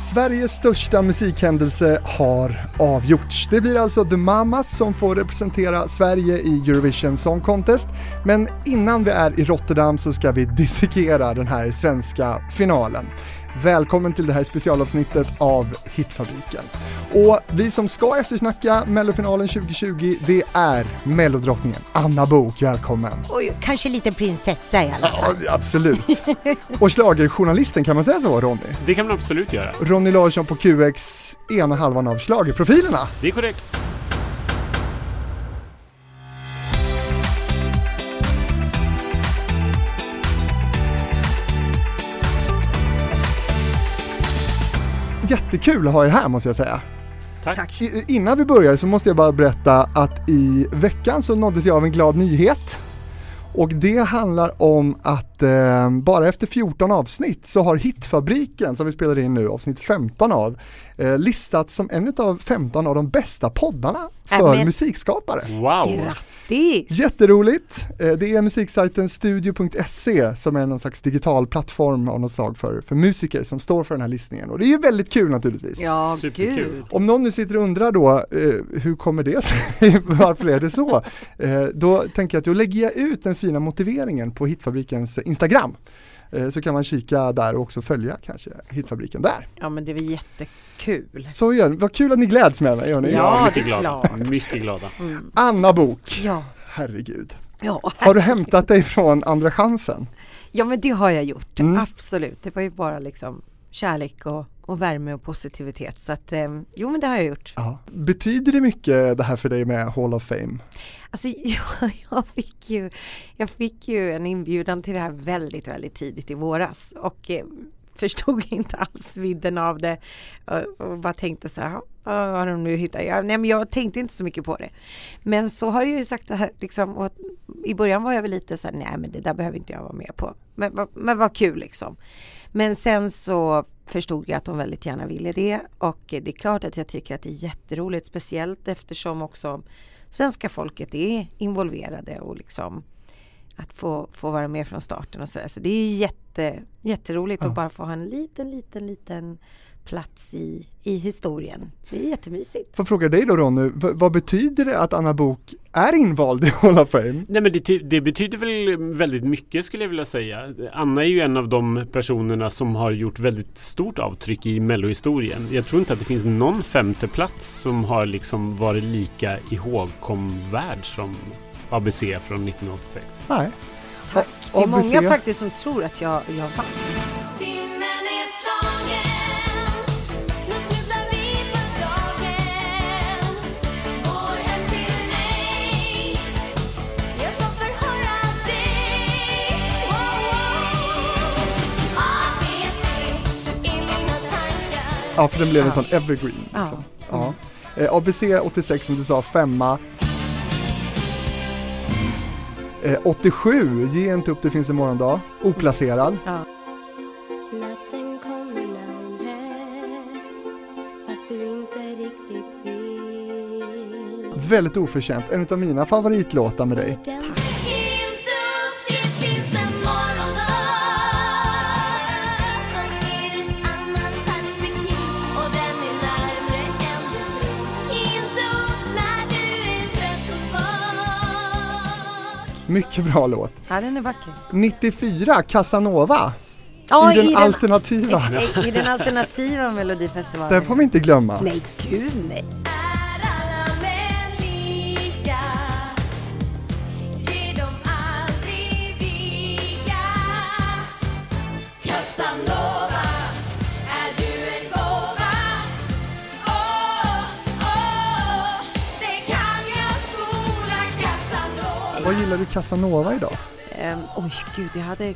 Sveriges största musikhändelse har avgjorts. Det blir alltså The Mamas som får representera Sverige i Eurovision Song Contest. Men innan vi är i Rotterdam så ska vi dissekera den här svenska finalen. Välkommen till det här specialavsnittet av Hitfabriken. Och vi som ska eftersnacka Mellofinalen 2020, det är Mellodrottningen Anna Bok, välkommen! Och kanske lite prinsessa i alla fall. Ja, absolut. Och schlagerjournalisten, kan man säga så Ronny? Det kan man absolut göra. Ronny Larsson på QX, ena halvan av schlagerprofilerna. Det är korrekt. Jättekul att ha er här måste jag säga. Tack. I, innan vi börjar så måste jag bara berätta att i veckan så nåddes jag av en glad nyhet. Och det handlar om att eh, bara efter 14 avsnitt så har Hitfabriken, som vi spelar in nu, avsnitt 15 av, eh, listats som en av 15 av de bästa poddarna för Amen. musikskapare. Wow. Grattis! Jätteroligt! Eh, Det är musiksajten studio.se som är någon slags digital plattform av något slag för, för musiker som står för den här listningen och det är ju väldigt kul naturligtvis. Ja, Superkul. gud. Om någon nu sitter och undrar då, eh, hur kommer det sig? Varför är det så? Eh, då tänker jag att då lägger jag ut den fina motiveringen på Hitfabrikens Instagram. Eh, så kan man kika där och också följa kanske Hitfabriken där. Ja, men det var jättekul. Så gör Vad kul att ni gläds med mig, gör ni? Ja, Ja, det mycket är glada. klart. Mycket glada. Mm. Anna Bok, Ja, herregud. ja. Har du hämtat dig från Andra chansen? ja, men det har jag gjort. Mm. Absolut. Det var ju bara liksom kärlek och, och värme och positivitet. Så att, eh, jo, men det har jag gjort. Ja. Betyder det mycket det här för dig med Hall of Fame? Alltså, jag, jag, fick ju, jag fick ju en inbjudan till det här väldigt, väldigt tidigt i våras och eh, förstod inte alls vidden av det och, bara tänkte så här, "Ja, vad har de nu hittat? Jag, nej, men jag tänkte inte så mycket på det. Men så har jag ju sagt det här liksom, och i början var jag väl lite så här, nej men det där behöver inte jag vara med på. Men, men vad kul liksom. Men sen så förstod jag att de väldigt gärna ville det och det är klart att jag tycker att det är jätteroligt, speciellt eftersom också svenska folket är involverade och liksom att få, få vara med från starten och så, där. så det är jätte, jätteroligt Ja. att bara få ha en liten, liten, liten plats i, i historien. Det är jättemysigt. Får fråga dig då Ronny, vad betyder det att Anna Bok är invald i Hall of Fame? Nej men det, det betyder väl väldigt mycket skulle jag vilja säga. Anna är ju en av de personerna som har gjort väldigt stort avtryck i mellohistorien. Jag tror inte att det finns någon femteplats som har liksom varit lika ihågkomvärd som ABC från 1986. Nej. Tack. Det är ABC. många faktiskt som tror att jag, jag vann. Ja, för den blev en Ja. sån evergreen. Ja. Liksom. Ja. Eh, ABC 86 som du sa, femma. Eh, 87, Ge inte upp, det finns en morgondag. Oplacerad. Ja. Väldigt oförtjänt, en av mina favoritlåtar med dig. Inte Mycket bra låt. ja, den är vacker. 94, Casanova. Ja, I den alternativa. I, I den alternativa Melodifestivalen. Den får vi inte glömma. Nej, gud nej. Är Vad gillar du Casanova idag? Um, oj, gud, jag hade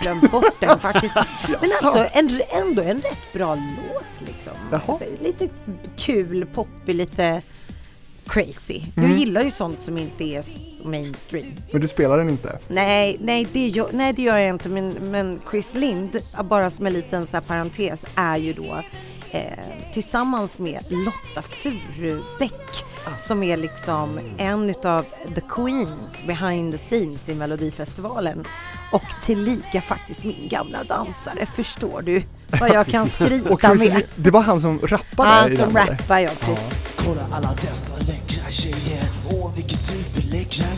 glömt bort den faktiskt. Men alltså, en, ändå en rätt bra låt liksom. Alltså, lite kul, poppig, lite crazy. Mm. Jag gillar ju sånt som inte är mainstream. Men du spelar den inte? Nej, nej, det gör, nej, det gör jag inte. Men, men Chris Lind, bara som en liten så parentes, är ju då eh, tillsammans med Lotta Furubäck som är liksom en utav the queens behind the scenes i Melodifestivalen. och tillika faktiskt min gamla dansare. Förstår du vad jag kan skryta med? det var han som rappade Han som rappar jag precis. Kolla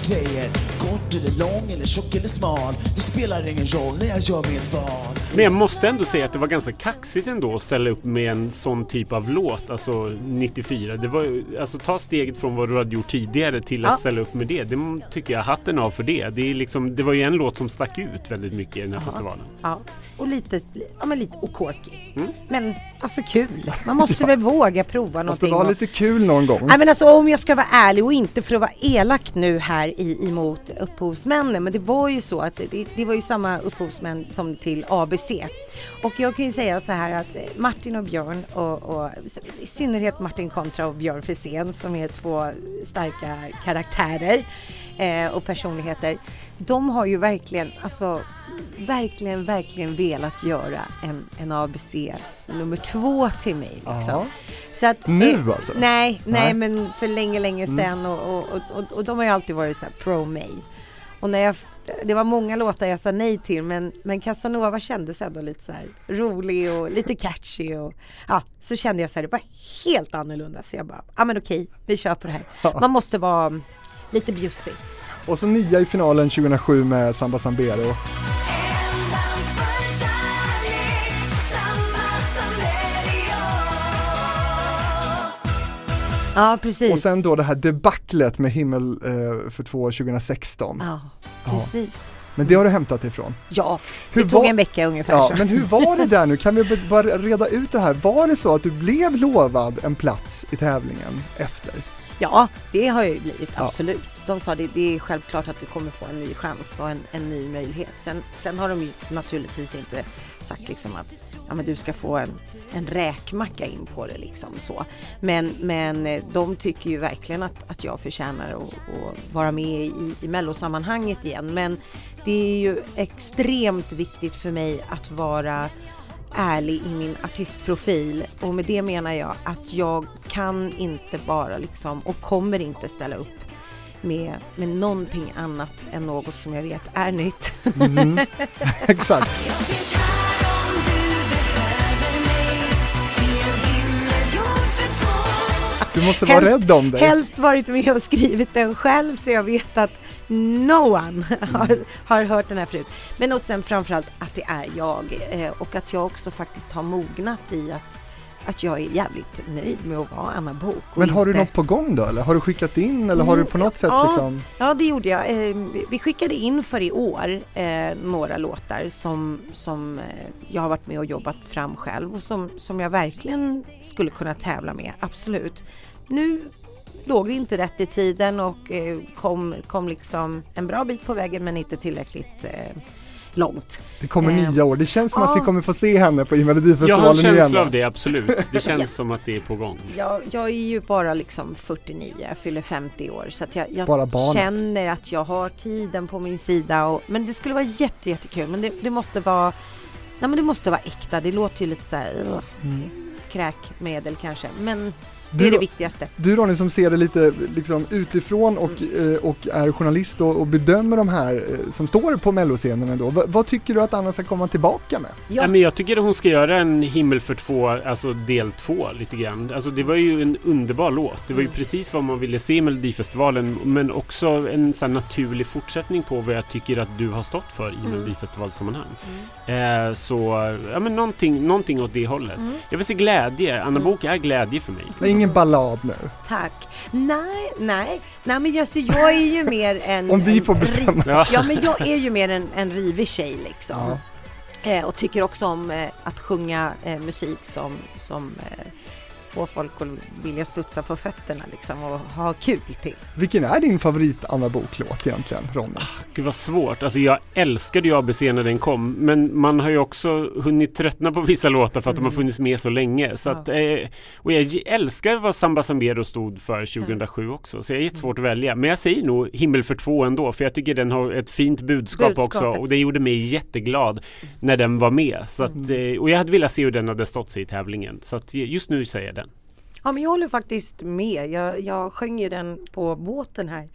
grejer Kort eller lång eller tjock eller smal Det spelar ingen roll när jag gör mitt val Men jag måste ändå säga att det var ganska kaxigt ändå att ställa upp med en sån typ av låt, alltså 94. Det var, ju- alltså ta steget från vad du hade gjort tidigare till att Ja. ställa upp med det. Det tycker jag hatten av för det. Det, är liksom, det var ju en låt som stack ut väldigt mycket i den här festivalen. Ja, och lite, ja men lite och quirky. Mm. Men alltså kul. Man måste väl våga prova Måste någonting. vara och- lite kul någon gång. Nej men alltså om jag ska vara ärlig och inte för att vara elak nu här i, emot upphovsmännen men det var ju så att det, det var ju samma upphovsmän som till ABC. Och jag kan ju säga så här att Martin och Björn och, och i synnerhet Martin Kontra och Björn Frisén som är två starka karaktärer eh, och personligheter. De har ju verkligen, alltså verkligen, verkligen velat göra en, en ABC nummer två till mig. Liksom. Så att, Nu eh, alltså? Nej, nej, Nej. men för länge, länge Mm. sedan och, och, och, och, de har ju alltid varit så här pro mig. Och när jag, det var många låtar jag sa nej till men, men Casanova kändes ändå lite så här rolig och lite catchy och ja, så kände jag så här, det var helt annorlunda så jag bara, ja men okej, vi kör på det här. Man måste vara lite bjussig. Och så nia i finalen 2007 med Samba Sambero. Ja, precis. Och sen då det här debaclet med Himmel eh, för två 2016. Ja, Ja. precis. Men det har du hämtat ifrån. Ja, Hur det tog var- en vecka ungefär. Ja, så. men hur var det där nu? Kan vi bara reda ut det här? Var det så att du blev lovad en plats i tävlingen efter? Ja, det har jag ju blivit, Ja. absolut. De sa det, det är självklart att du kommer få en ny chans och en, en ny möjlighet. Sen, sen har de ju naturligtvis inte sagt liksom att ja, men du ska få en, en räkmacka in på det liksom så. Men, men eh, de tycker ju verkligen att, att jag förtjänar att, att vara med i, i mellosammanhanget igen. Men det är ju extremt viktigt för mig att vara ärlig i min artistprofil och med det menar jag att jag kan inte bara liksom och kommer inte ställa upp med, med någonting annat än något som jag vet är nytt. Mhm. Exakt. Du måste vara Helst- rädd om dig. Helst varit med och skrivit den själv så jag vet att no one har, har hört den här förut. Men och sen framförallt att det är jag eh, och att jag också faktiskt har mognat i att, att jag är jävligt nöjd med att vara Anna Bok. Men har du inte- något på gång då eller? Har du skickat in eller har du på något sätt ja. liksom? Ja, det gjorde jag. Eh, Vi skickade in för i år eh, några låtar som, som jag har varit med och jobbat fram själv och som, som jag verkligen skulle kunna tävla med, absolut. Nu låg det inte rätt i tiden och eh, kom, kom liksom en bra bit på vägen men inte tillräckligt eh, långt. Det kommer Eh, nya år. Det känns som att ja. vi kommer få se henne på i Jag har en Melodifestivalen igen. känsla av det, absolut. Det känns som att det är på gång. Jag, jag är ju bara liksom 49, jag fyller 50 år så att jag, jag känner att jag har tiden på min sida. Och, men det skulle vara jätte, jättekul. Men det, det måste vara Nej men det måste vara äkta. Det låter ju lite så här ugh, Mm. kräkmedel kanske. Men det är Du, det viktigaste. du Ronny som ser det lite liksom utifrån och, Mm. eh, och är journalist och, och bedömer de här eh, som står på melloscenen ändå. Va, vad tycker du att Anna ska komma tillbaka med? Ja. Men jag tycker att hon ska göra en himmel för två, alltså del två lite grann. Alltså det var ju en underbar låt. Det var ju Mm. precis vad man ville se i Melodifestivalen. Men också en sån här naturlig fortsättning på vad jag tycker att du har stått för i Mm. Melodifestivalsammanhang. Eh, så, ja men någonting, någonting åt det hållet. Mm. Jag vill se glädje. Anna Bok är glädje för mig. Ingen ballad nu. Tack. Nej, nej, nej men jag, så jag är ju mer en... Om vi en får bestämma. Ja. Ja men jag är ju mer en, en rivig tjej liksom. Ja. Eh, och tycker också om eh, att sjunga eh, musik som, som får folk att vilja studsa på fötterna liksom och ha kul till. Vilken är din favorit Anna Bok-låt egentligen, Ronny? Gud vad svårt. Alltså jag älskade ju ABC när den kom. Men man har ju också hunnit tröttna på vissa låtar för att de har Mm. funnits med så länge. Så Ja. att, eh, och jag älskar vad Samba Sambero stod för 2007 också. Så jag är jättesvårt att välja. Men jag säger nog Himmel för två ändå. För jag tycker den har ett fint budskap också. Budskapet. Och det gjorde mig jätteglad när den var med. Så att, Mm. eh, och jag hade velat se hur den hade stått sig i tävlingen. Så att just nu säger jag den. Ja men jag håller faktiskt med. Jag, jag sjöng ju den på båten här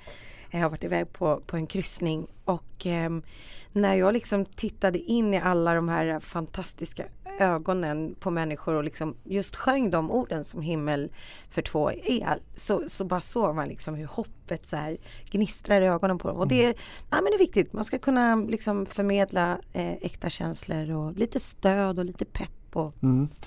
Jag har varit iväg på, på en kryssning och ehm, när jag liksom tittade in i alla de här fantastiska ögonen på människor och liksom just sjöng de orden som himmel för två är så, så bara såg man liksom hur hoppet så här gnistrar i ögonen på dem. Och det, ja, men det är viktigt, man ska kunna liksom förmedla eh, äkta känslor och lite stöd och lite pepp och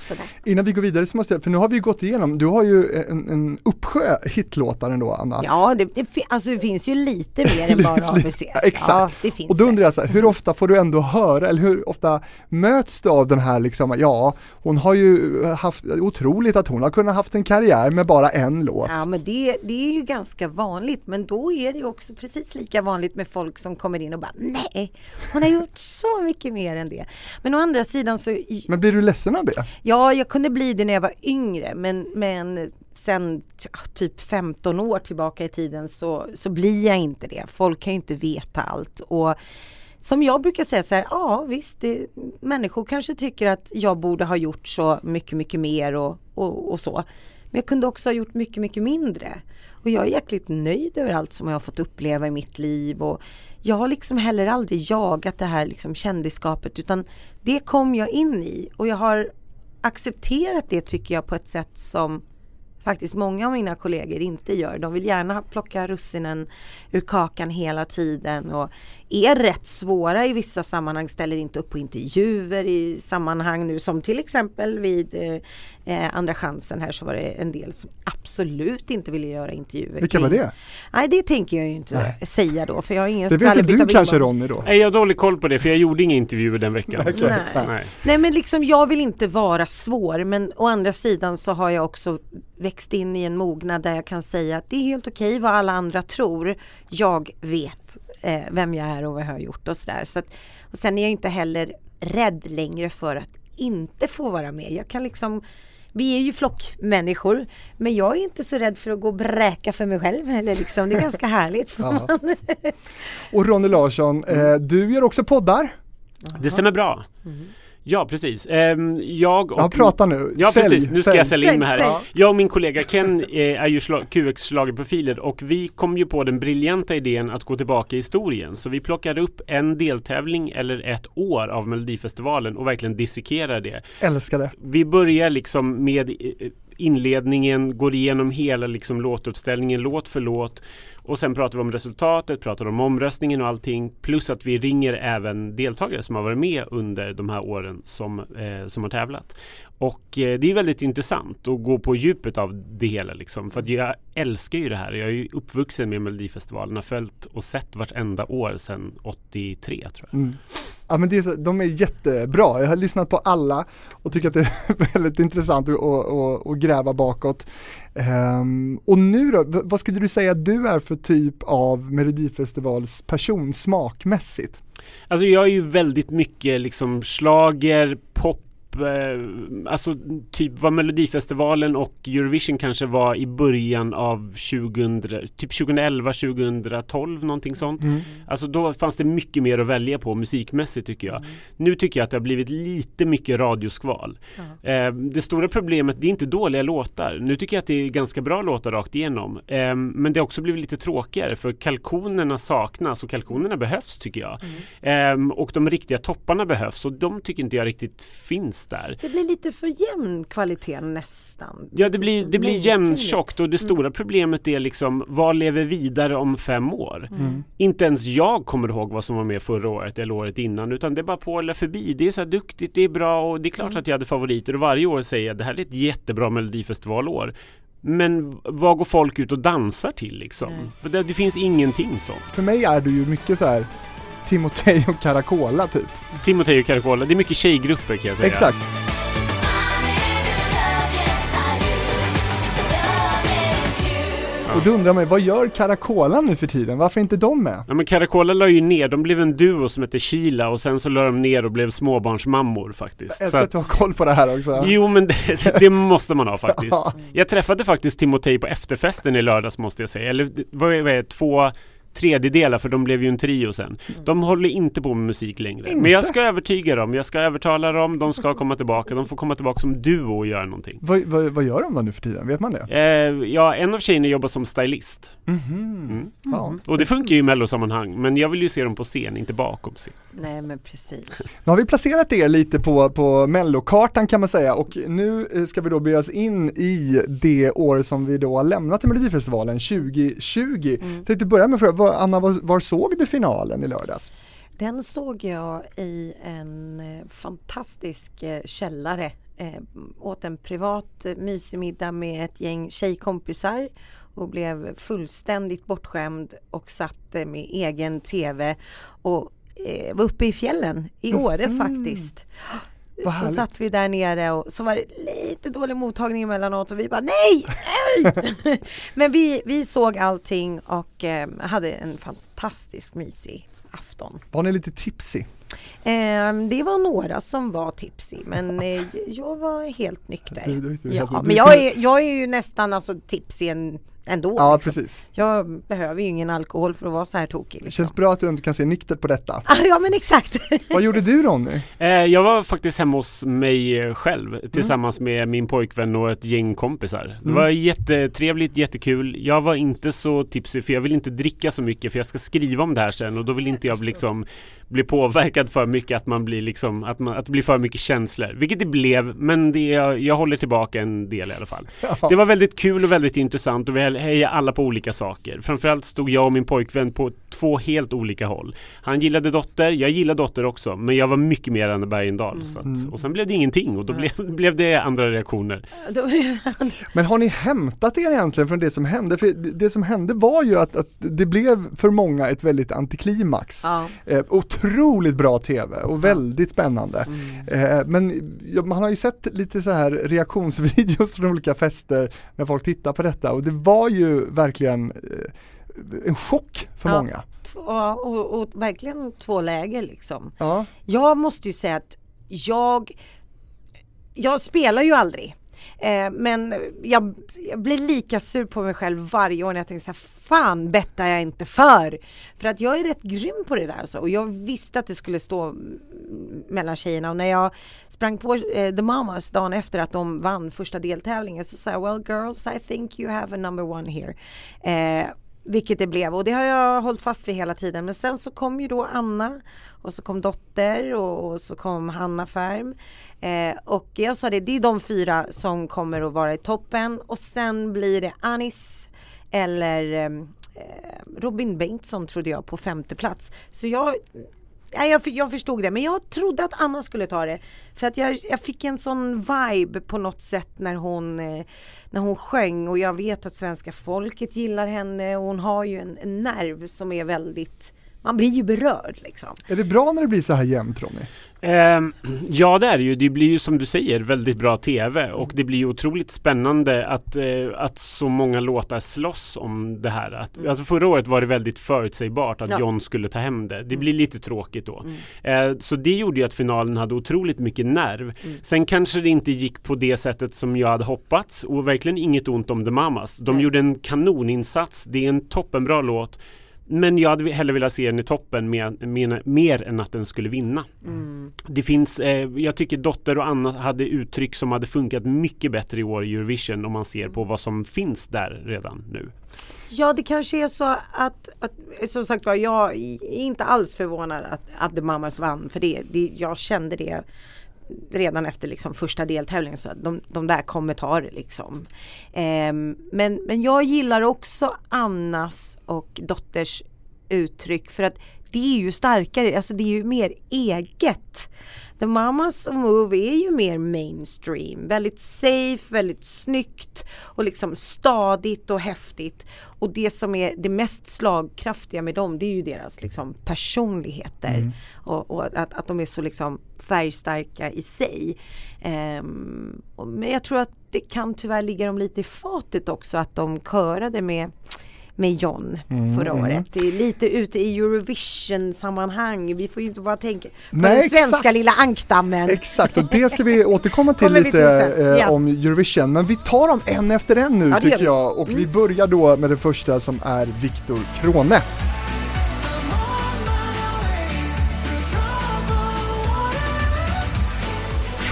sådär. Innan vi går vidare så måste jag, för nu har vi gått igenom, du har ju en, en uppsjö hitlåtar ändå Anna. Ja, det, det, alltså det finns ju lite mer än bara ABC. Ja, exakt. Ja, Och då undrar jag så här, hur ofta får du ändå höra, eller hur ofta möts du av den här liksom, ja, hon har ju haft, otroligt att hon har kunnat haft en karriär med bara en låt. Ja men det, det är ju ganska vanligt men då är det ju också precis lika vanligt med folk som kommer in och bara nej, hon har gjort så mycket mer än det. Men å andra sidan så, Men blir du ledsen av det? ja jag kunde bli det när jag var yngre men, men sen typ 15 år tillbaka i tiden så, så blir jag inte det. Folk kan ju inte veta allt och som jag brukar säga så här, ja visst, det, människor kanske tycker att jag borde ha gjort så mycket, mycket mer och, och, och så. Men jag kunde också ha gjort mycket, mycket mindre. Och jag är jäkligt nöjd över allt som jag har fått uppleva i mitt liv. Och jag har liksom heller aldrig jagat det här liksom kändisskapet utan det kom jag in i. Och jag har accepterat det tycker jag på ett sätt som faktiskt många av mina kollegor inte gör. De vill gärna plocka russinen ur kakan hela tiden och är rätt svåra i vissa sammanhang, ställer inte upp på intervjuer i sammanhang nu som till exempel vid eh, eh, Andra chansen här så var det en del som absolut inte ville göra intervjuer. Vilka var det? Nej det tänker jag ju inte säga då för jag har ingen Det vet skvallerbytta du kanske. Ronny då? Nej, jag har dålig koll på det för jag gjorde inga intervjuer den veckan. Nej. Nej. Nej men liksom jag vill inte vara svår men å andra sidan så har jag också växt in i en mognad där jag kan säga att det är helt okej vad alla andra tror. Jag vet eh, vem jag är och vad jag har gjort och sådär. Så att, och sen är jag inte heller rädd längre för att inte få vara med. Jag kan liksom vi är ju flockmänniskor men jag är inte så rädd för att gå och bräka för mig själv. Eller liksom, det är ganska härligt. Och Ronny Larsson, eh, du gör också poddar. Det stämmer bra. Ja, precis. Ehm, jag och... Ja, prata nu. Ja Sälj, precis, nu ska jag sälj. sälja in mig här. Sälj, Jag och min kollega Ken eh, är ju QX schlagerprofiler och vi kom ju på den briljanta idén att gå tillbaka i historien. Så vi plockade upp en deltävling eller ett år av Melodifestivalen och verkligen dissekerar det. Älskar det. Vi börjar liksom med eh, inledningen, går igenom hela liksom låtuppställningen låt för låt och sen pratar vi om resultatet, pratar om omröstningen och allting plus att vi ringer även deltagare som har varit med under de här åren som, eh, som har tävlat. Och eh, det är väldigt intressant att gå på djupet av det hela liksom. För att jag älskar ju det här. Jag är ju uppvuxen med Melodifestivalen, har följt och sett vartenda år sedan 83 tror jag. Mm. Ja men det är så, de är jättebra, jag har lyssnat på alla och tycker att det är väldigt intressant att, att, att, gräva bakåt. Ehm, och nu då, vad skulle du säga att du är för typ av Melodifestivals person smakmässigt? Alltså jag är ju väldigt mycket liksom slager, pop Alltså typ vad Melodifestivalen och Eurovision kanske var i början av 2000, typ 2011, 2012 någonting sånt. Mm. Alltså då fanns det mycket mer att välja på musikmässigt tycker jag. Nu tycker jag att det har blivit lite mycket radioskval. Eh, det stora problemet, det är inte dåliga låtar. Nu tycker jag att det är ganska bra låtar rakt igenom. Eh, men det har också blivit lite tråkigare för kalkonerna saknas och kalkonerna behövs tycker jag. Eh, och de riktiga topparna behövs och de tycker inte jag riktigt finns där. Det blir lite för jämn kvalitet nästan. Ja det blir, det blir jämntjockt och det stora problemet är liksom vad lever vidare om fem år? Mm. Inte ens jag kommer ihåg vad som var med förra året eller året innan utan det är bara på eller förbi. Det är så här duktigt, det är bra och det är klart att jag hade favoriter och varje år säger jag det här är ett jättebra melodifestivalår. Men vad går folk ut och dansar till liksom? Det, det finns ingenting sånt. För mig är du ju mycket så här Timotej och Caracola typ. Timotej och Caracola, det är mycket tjejgrupper kan jag säga. Exakt. Och då undrar man vad gör Caracola nu för tiden? Varför är inte de med? Ja men Caracola la ju ner, de blev en duo som hette Kila och sen så la de ner och blev småbarnsmammor faktiskt. Jag älskar att- du har koll på det här också. Jo men det, det måste man ha faktiskt. Ja. Jag träffade faktiskt Timotej på efterfesten i lördags måste jag säga. Eller vad är det, två, tredjedelar för de blev ju en trio sen. Mm. De håller inte på med musik längre. Inte? Men jag ska övertyga dem, jag ska övertala dem, de ska komma tillbaka, de får komma tillbaka som duo och göra någonting. Vad, vad, vad gör de då nu för tiden? Vet man det? Eh, ja, en av tjejerna jobbar som stylist. Mhm. Mm. Ja. Och det funkar ju i mellosammanhang, men jag vill ju se dem på scen, inte bakom scen. Nej men precis. Nu har vi placerat er lite på, på mellokartan kan man säga och nu eh, ska vi då bege oss in i det år som vi då har lämnat i Melodifestivalen 2020. Mm. Tänkte börja med att fråga, Anna var, var såg du finalen i lördags? Den såg jag i en eh, fantastisk eh, källare. Eh, åt en privat eh, mysig middag med ett gäng tjejkompisar och blev fullständigt bortskämd och satt med egen TV och eh, var uppe i fjällen i Åre faktiskt. Vad så härligt. satt vi där nere och så var det lite dålig mottagning emellanåt och vi bara nej! nej! Men vi, vi såg allting och eh, hade en fantastisk mysig afton. Var ni lite tipsy? Eh, det var några som var tipsy men eh, jag var helt nykter. Du- du- du- ja, men jag är, jag är ju nästan alltså tipsy en, ändå. Ja, liksom. precis. Jag behöver ju ingen alkohol för att vara så här tokig. Det Liksom. känns bra att du inte kan se nyktert på detta. Ja men exakt. Vad gjorde du Ronny? Eh, jag var faktiskt hemma hos mig eh, själv Mm. tillsammans med min pojkvän och ett gäng kompisar. Det var jättetrevligt, jättekul. Jag var inte så tipsig för jag vill inte dricka så mycket för jag ska skriva om det här sen och då vill inte jag liksom bli påverkad för mycket att man blir liksom att, man, att det blir för mycket känslor. Vilket det blev men det, jag, jag håller tillbaka en del i alla fall. Det var väldigt kul och väldigt intressant och vi hejade alla på olika saker. Framförallt stod jag och min pojkvän på två helt olika håll. Han gillade Dotter, jag gillar Dotter också men jag var mycket mer än Bergendahl. Så att, och sen blev det ingenting och då blev, blev det andra reaktioner. Men har ni hämtat er egentligen från det som hände? För det som hände var ju att, att det blev för många ett väldigt antiklimax. ja. Eh, otroligt bra TV och väldigt spännande. Eh, men ja, man har ju sett lite så här reaktionsvideos från olika fester när folk tittar på detta och det var ju verkligen eh, en chock för Ja. många. Två, och, och verkligen två läger liksom. Ja, Jag måste ju säga att jag, jag spelar ju aldrig. Eh, men jag, jag blir lika sur på mig själv varje år när jag tänker så här, fan bettar jag inte för? För att jag är rätt grym på det där alltså. och jag visste att det skulle stå mellan tjejerna och när jag sprang på eh, The Mamas dagen efter att de vann första deltävlingen så sa jag well girls I think you have a number one here. Eh, vilket det blev och det har jag hållit fast vid hela tiden. Men sen så kom ju då Anna och så kom Dotter och, och så kom Hanna Färm. Eh, och jag sa det, det är de fyra som kommer att vara i toppen och sen blir det Anis eller eh, Robin Bengtsson trodde jag på femte plats. Så jag Ja, jag, jag förstod det, men jag trodde att Anna skulle ta det. För att jag, jag fick en sån vibe på något sätt när hon, eh, när hon sjöng och jag vet att svenska folket gillar henne och hon har ju en, en nerv som är väldigt, man blir ju berörd liksom. är det bra när det blir så här jämnt Ronny? Ehm, ja det är det ju. Det blir ju som du säger väldigt bra TV och det blir ju otroligt spännande att, eh, att så många låtar slåss om det här. Att, alltså förra året var det väldigt förutsägbart att Ja. John skulle ta hem det. Det blir lite tråkigt då. Eh, så det gjorde ju att finalen hade otroligt mycket nerv. Sen kanske det inte gick på det sättet som jag hade hoppats och verkligen inget ont om The Mamas. De Nej. gjorde en kanoninsats. Det är en toppenbra låt. Men jag hade hellre velat se den i toppen med, med, mer än att den skulle vinna. Det finns, eh, jag tycker Dotter och Anna hade uttryck som hade funkat mycket bättre i år i Eurovision om man ser på vad som finns där redan nu. Ja, det kanske är så att, att som sagt var, jag är inte alls förvånad att, att The Mamas vann för det, det. Jag kände det redan efter liksom första deltävlingen så att de, de där kommer ta det liksom. Ehm, men, men jag gillar också Annas och Dotters uttryck för att det är ju starkare, alltså det är ju mer eget. The Mamas Move är ju mer mainstream, väldigt safe, väldigt snyggt och liksom stadigt och häftigt. Och det som är det mest slagkraftiga med dem det är ju deras liksom personligheter och, och att, att de är så liksom färgstarka i sig. Och, men jag tror att det kan tyvärr ligga dem lite i fatet också att de körade med med John mm, förra mm. året. Det är lite ute i Eurovision-sammanhang. Vi får ju inte bara tänka på Nej, den svenska exakt. lilla ankdammen. Exakt, och det ska vi återkomma till lite eh, om Eurovision. Men vi tar dem en efter en nu ja, tycker jag. Och mm. vi börjar då med den första som är Viktor Krone.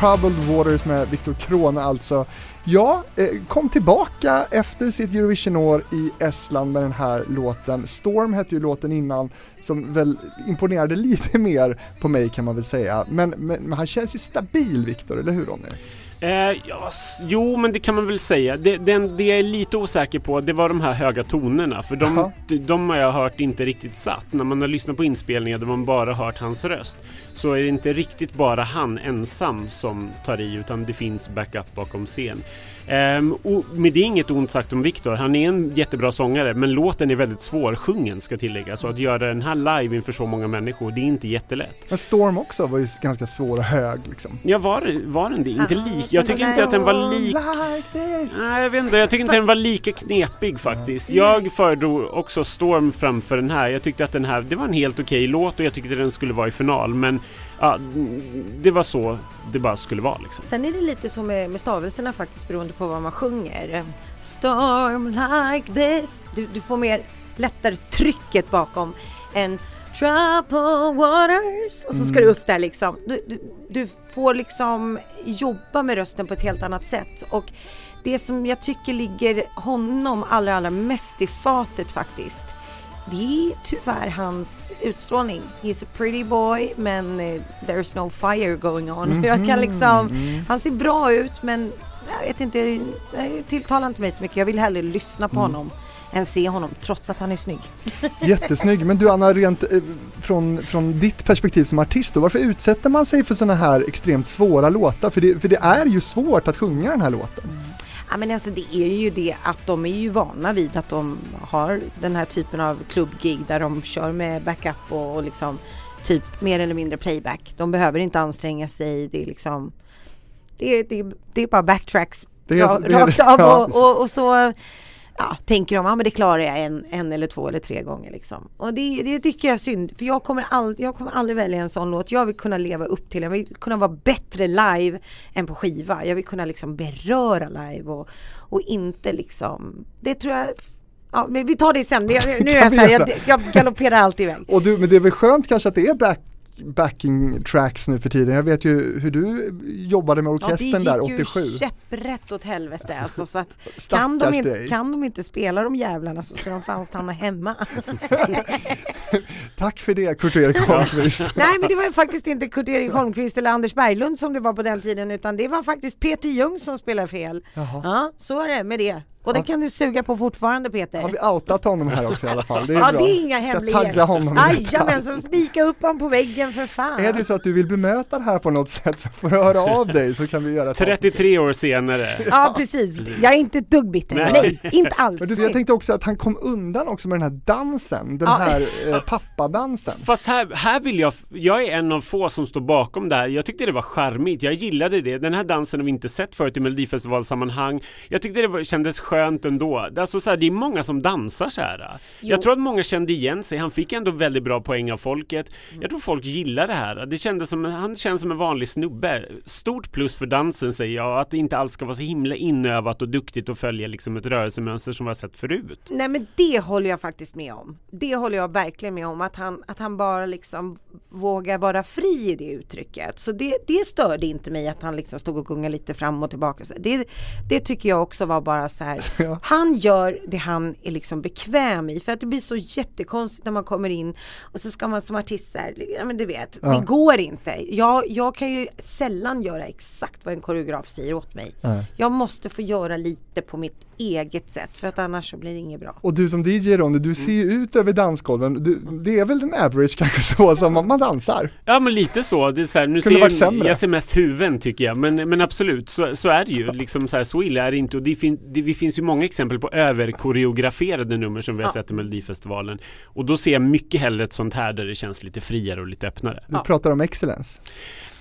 Troubled Waters med Viktor Krone alltså. Ja, eh, kom tillbaka efter sitt Eurovision-år i Estland med den här låten. Storm hette ju låten innan, som väl imponerade lite mer på mig kan man väl säga. Men, men, men han känns ju stabil Viktor, eller hur Ronny? Eh, ja, s- jo, men det kan man väl säga. Det, den, det jag är lite osäker på, det var de här höga tonerna. För de, de har jag hört inte riktigt satt. När man har lyssnat på inspelningar där man bara hört hans röst så är det inte riktigt bara han ensam som tar i utan det finns backup bakom scen. Ehm, och med det är inget ont sagt om Viktor. Han är en jättebra sångare men låten är väldigt svårsjungen ska tilläggas. Så att göra den här live inför så många människor, det är inte jättelätt. Men Storm också var ju ganska svår och hög liksom. Ja, var, var den det? Inte lik. Jag tycker inte att den var lik. Nej, jag vet inte. Jag tycker inte den var lika knepig faktiskt. Jag föredrog också Storm framför den här. Jag tyckte att den här, det var en helt okej låt och jag tyckte den skulle vara i final. Men ja, mm, det var så det bara skulle vara liksom. Sen är det lite så med, med stavelserna faktiskt beroende på vad man sjunger. Storm like this. Du, du får mer lättare trycket bakom än Trouble waters och så ska du upp där liksom. Du, du, du får liksom jobba med rösten på ett helt annat sätt. Och det som jag tycker ligger honom allra, allra mest i fatet faktiskt det är tyvärr hans utstrålning. He's a pretty boy men eh, there's no fire going on. Jag kan liksom, han ser bra ut men jag vet inte, det tilltalar inte mig så mycket. Jag vill hellre lyssna på honom än se honom trots att han är snygg. Jättesnygg, men du Anna, rent eh, från, från ditt perspektiv som artist då, varför utsätter man sig för sådana här extremt svåra låtar? För det, för det är ju svårt att sjunga den här låten. Ja men alltså det är ju det att de är ju vana vid att de har den här typen av klubbgig där de kör med backup och, och liksom typ mer eller mindre playback. De behöver inte anstränga sig, det är liksom det, det, det är bara backtracks Det är- rakt av och, och, och så ja, tänker de, ja men det klarar jag en, en eller två eller tre gånger liksom. Och det, det tycker jag är synd, för jag kommer, all, jag kommer aldrig välja en sån låt. Jag vill kunna leva upp till, jag vill kunna vara bättre live än på skiva. Jag vill kunna liksom beröra live och, och inte liksom, det tror jag Ja, men vi tar det sen. Det, nu är jag så här, jag, jag galopperar alltid iväg. Och du, men det är väl skönt kanske att det är back, backing tracks nu för tiden. Jag vet ju hur du jobbade med orkestern där ja, det gick 87. ju käpprätt åt helvete alltså, så att kan de, inte, kan de inte spela de jävlarna så ska de fan stanna hemma. Tack för det Kurt-Erik Holmqvist. Nej men det var faktiskt inte Kurt-Erik Holmqvist eller Anders Berglund som det var på den tiden utan det var faktiskt Peter Ljung som spelade fel. Jaha. Ja, så är det med det. Och det kan du suga på fortfarande Peter. Har vi outat honom här också i alla fall? Det är ja bra. det är inga Ska hemligheter. tagga honom. Jajamensan, spika upp honom på väggen för fan. Är det så att du vill bemöta det här på något sätt så får du höra av dig så kan vi göra ett avsnitt. 33 år senare. Ja precis, jag är inte ett dugg bitter. Nej. Nej, inte alls. Men du, jag tänkte också att han kom undan också med den här dansen, den Ja. här eh, pappadansen. Fast här, här vill jag, jag är en av få som står bakom det här. Jag tyckte det var charmigt, jag gillade det. Den här dansen har vi inte sett förut i Melodifestivalsammanhang. Jag tyckte det var, kändes skönt ändå. Det, är alltså så här, det är många som dansar så här. Jag Jo. tror att många kände igen sig. Han fick ändå väldigt bra poäng av folket. Jag tror folk gillar det här. Det kändes som, han känns som en vanlig snubbe. Stort plus för dansen säger jag, att det inte alls ska vara så himla inövat och duktigt och följa liksom ett rörelsemönster som vi har sett förut. Nej men det håller jag faktiskt med om. Det håller jag verkligen med om att han, att han bara liksom vågar vara fri i det uttrycket. Så det, det störde inte mig att han liksom stod och gungade lite fram och tillbaka. Det, det tycker jag också var bara så här. Ja. Han gör det han är liksom bekväm i för att det blir så jättekonstigt när man kommer in och så ska man som artist så här, ja men du vet, Ja. det går inte. Jag, jag kan ju sällan göra exakt vad en koreograf säger åt mig. Jag måste få göra lite på mitt eget sätt för att annars så blir det inget bra. Och du som DJ Ronny, du ser ju ut över dansgolven. Du, det är väl en average kanske så som man dansar. Ja men lite så, det är så här, nu Kunde ser jag, jag ser mest huvuden tycker jag men, men absolut så, så är det ju liksom så, här, så illa är det inte och det, fin, det, det finns ju många exempel på överkoreograferade nummer som vi har Ja. sett i Melodifestivalen och då ser jag mycket hellre ett sånt här där det känns lite friare och lite öppnare. Du Ja. pratar om excellence.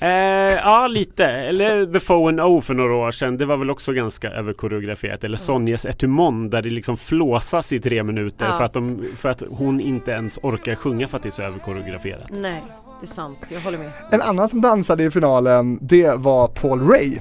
Eh, ja lite, eller The Foe and O för några år sedan det var väl också ganska överkoreograferat eller Sonjas Etumon där det liksom flåsas i tre minuter Ja. för, att de, för att hon inte ens orkar sjunga för att det är så överkoreograferat. Nej, det är sant. Jag håller med. En annan som dansade i finalen, det var Paul Ray.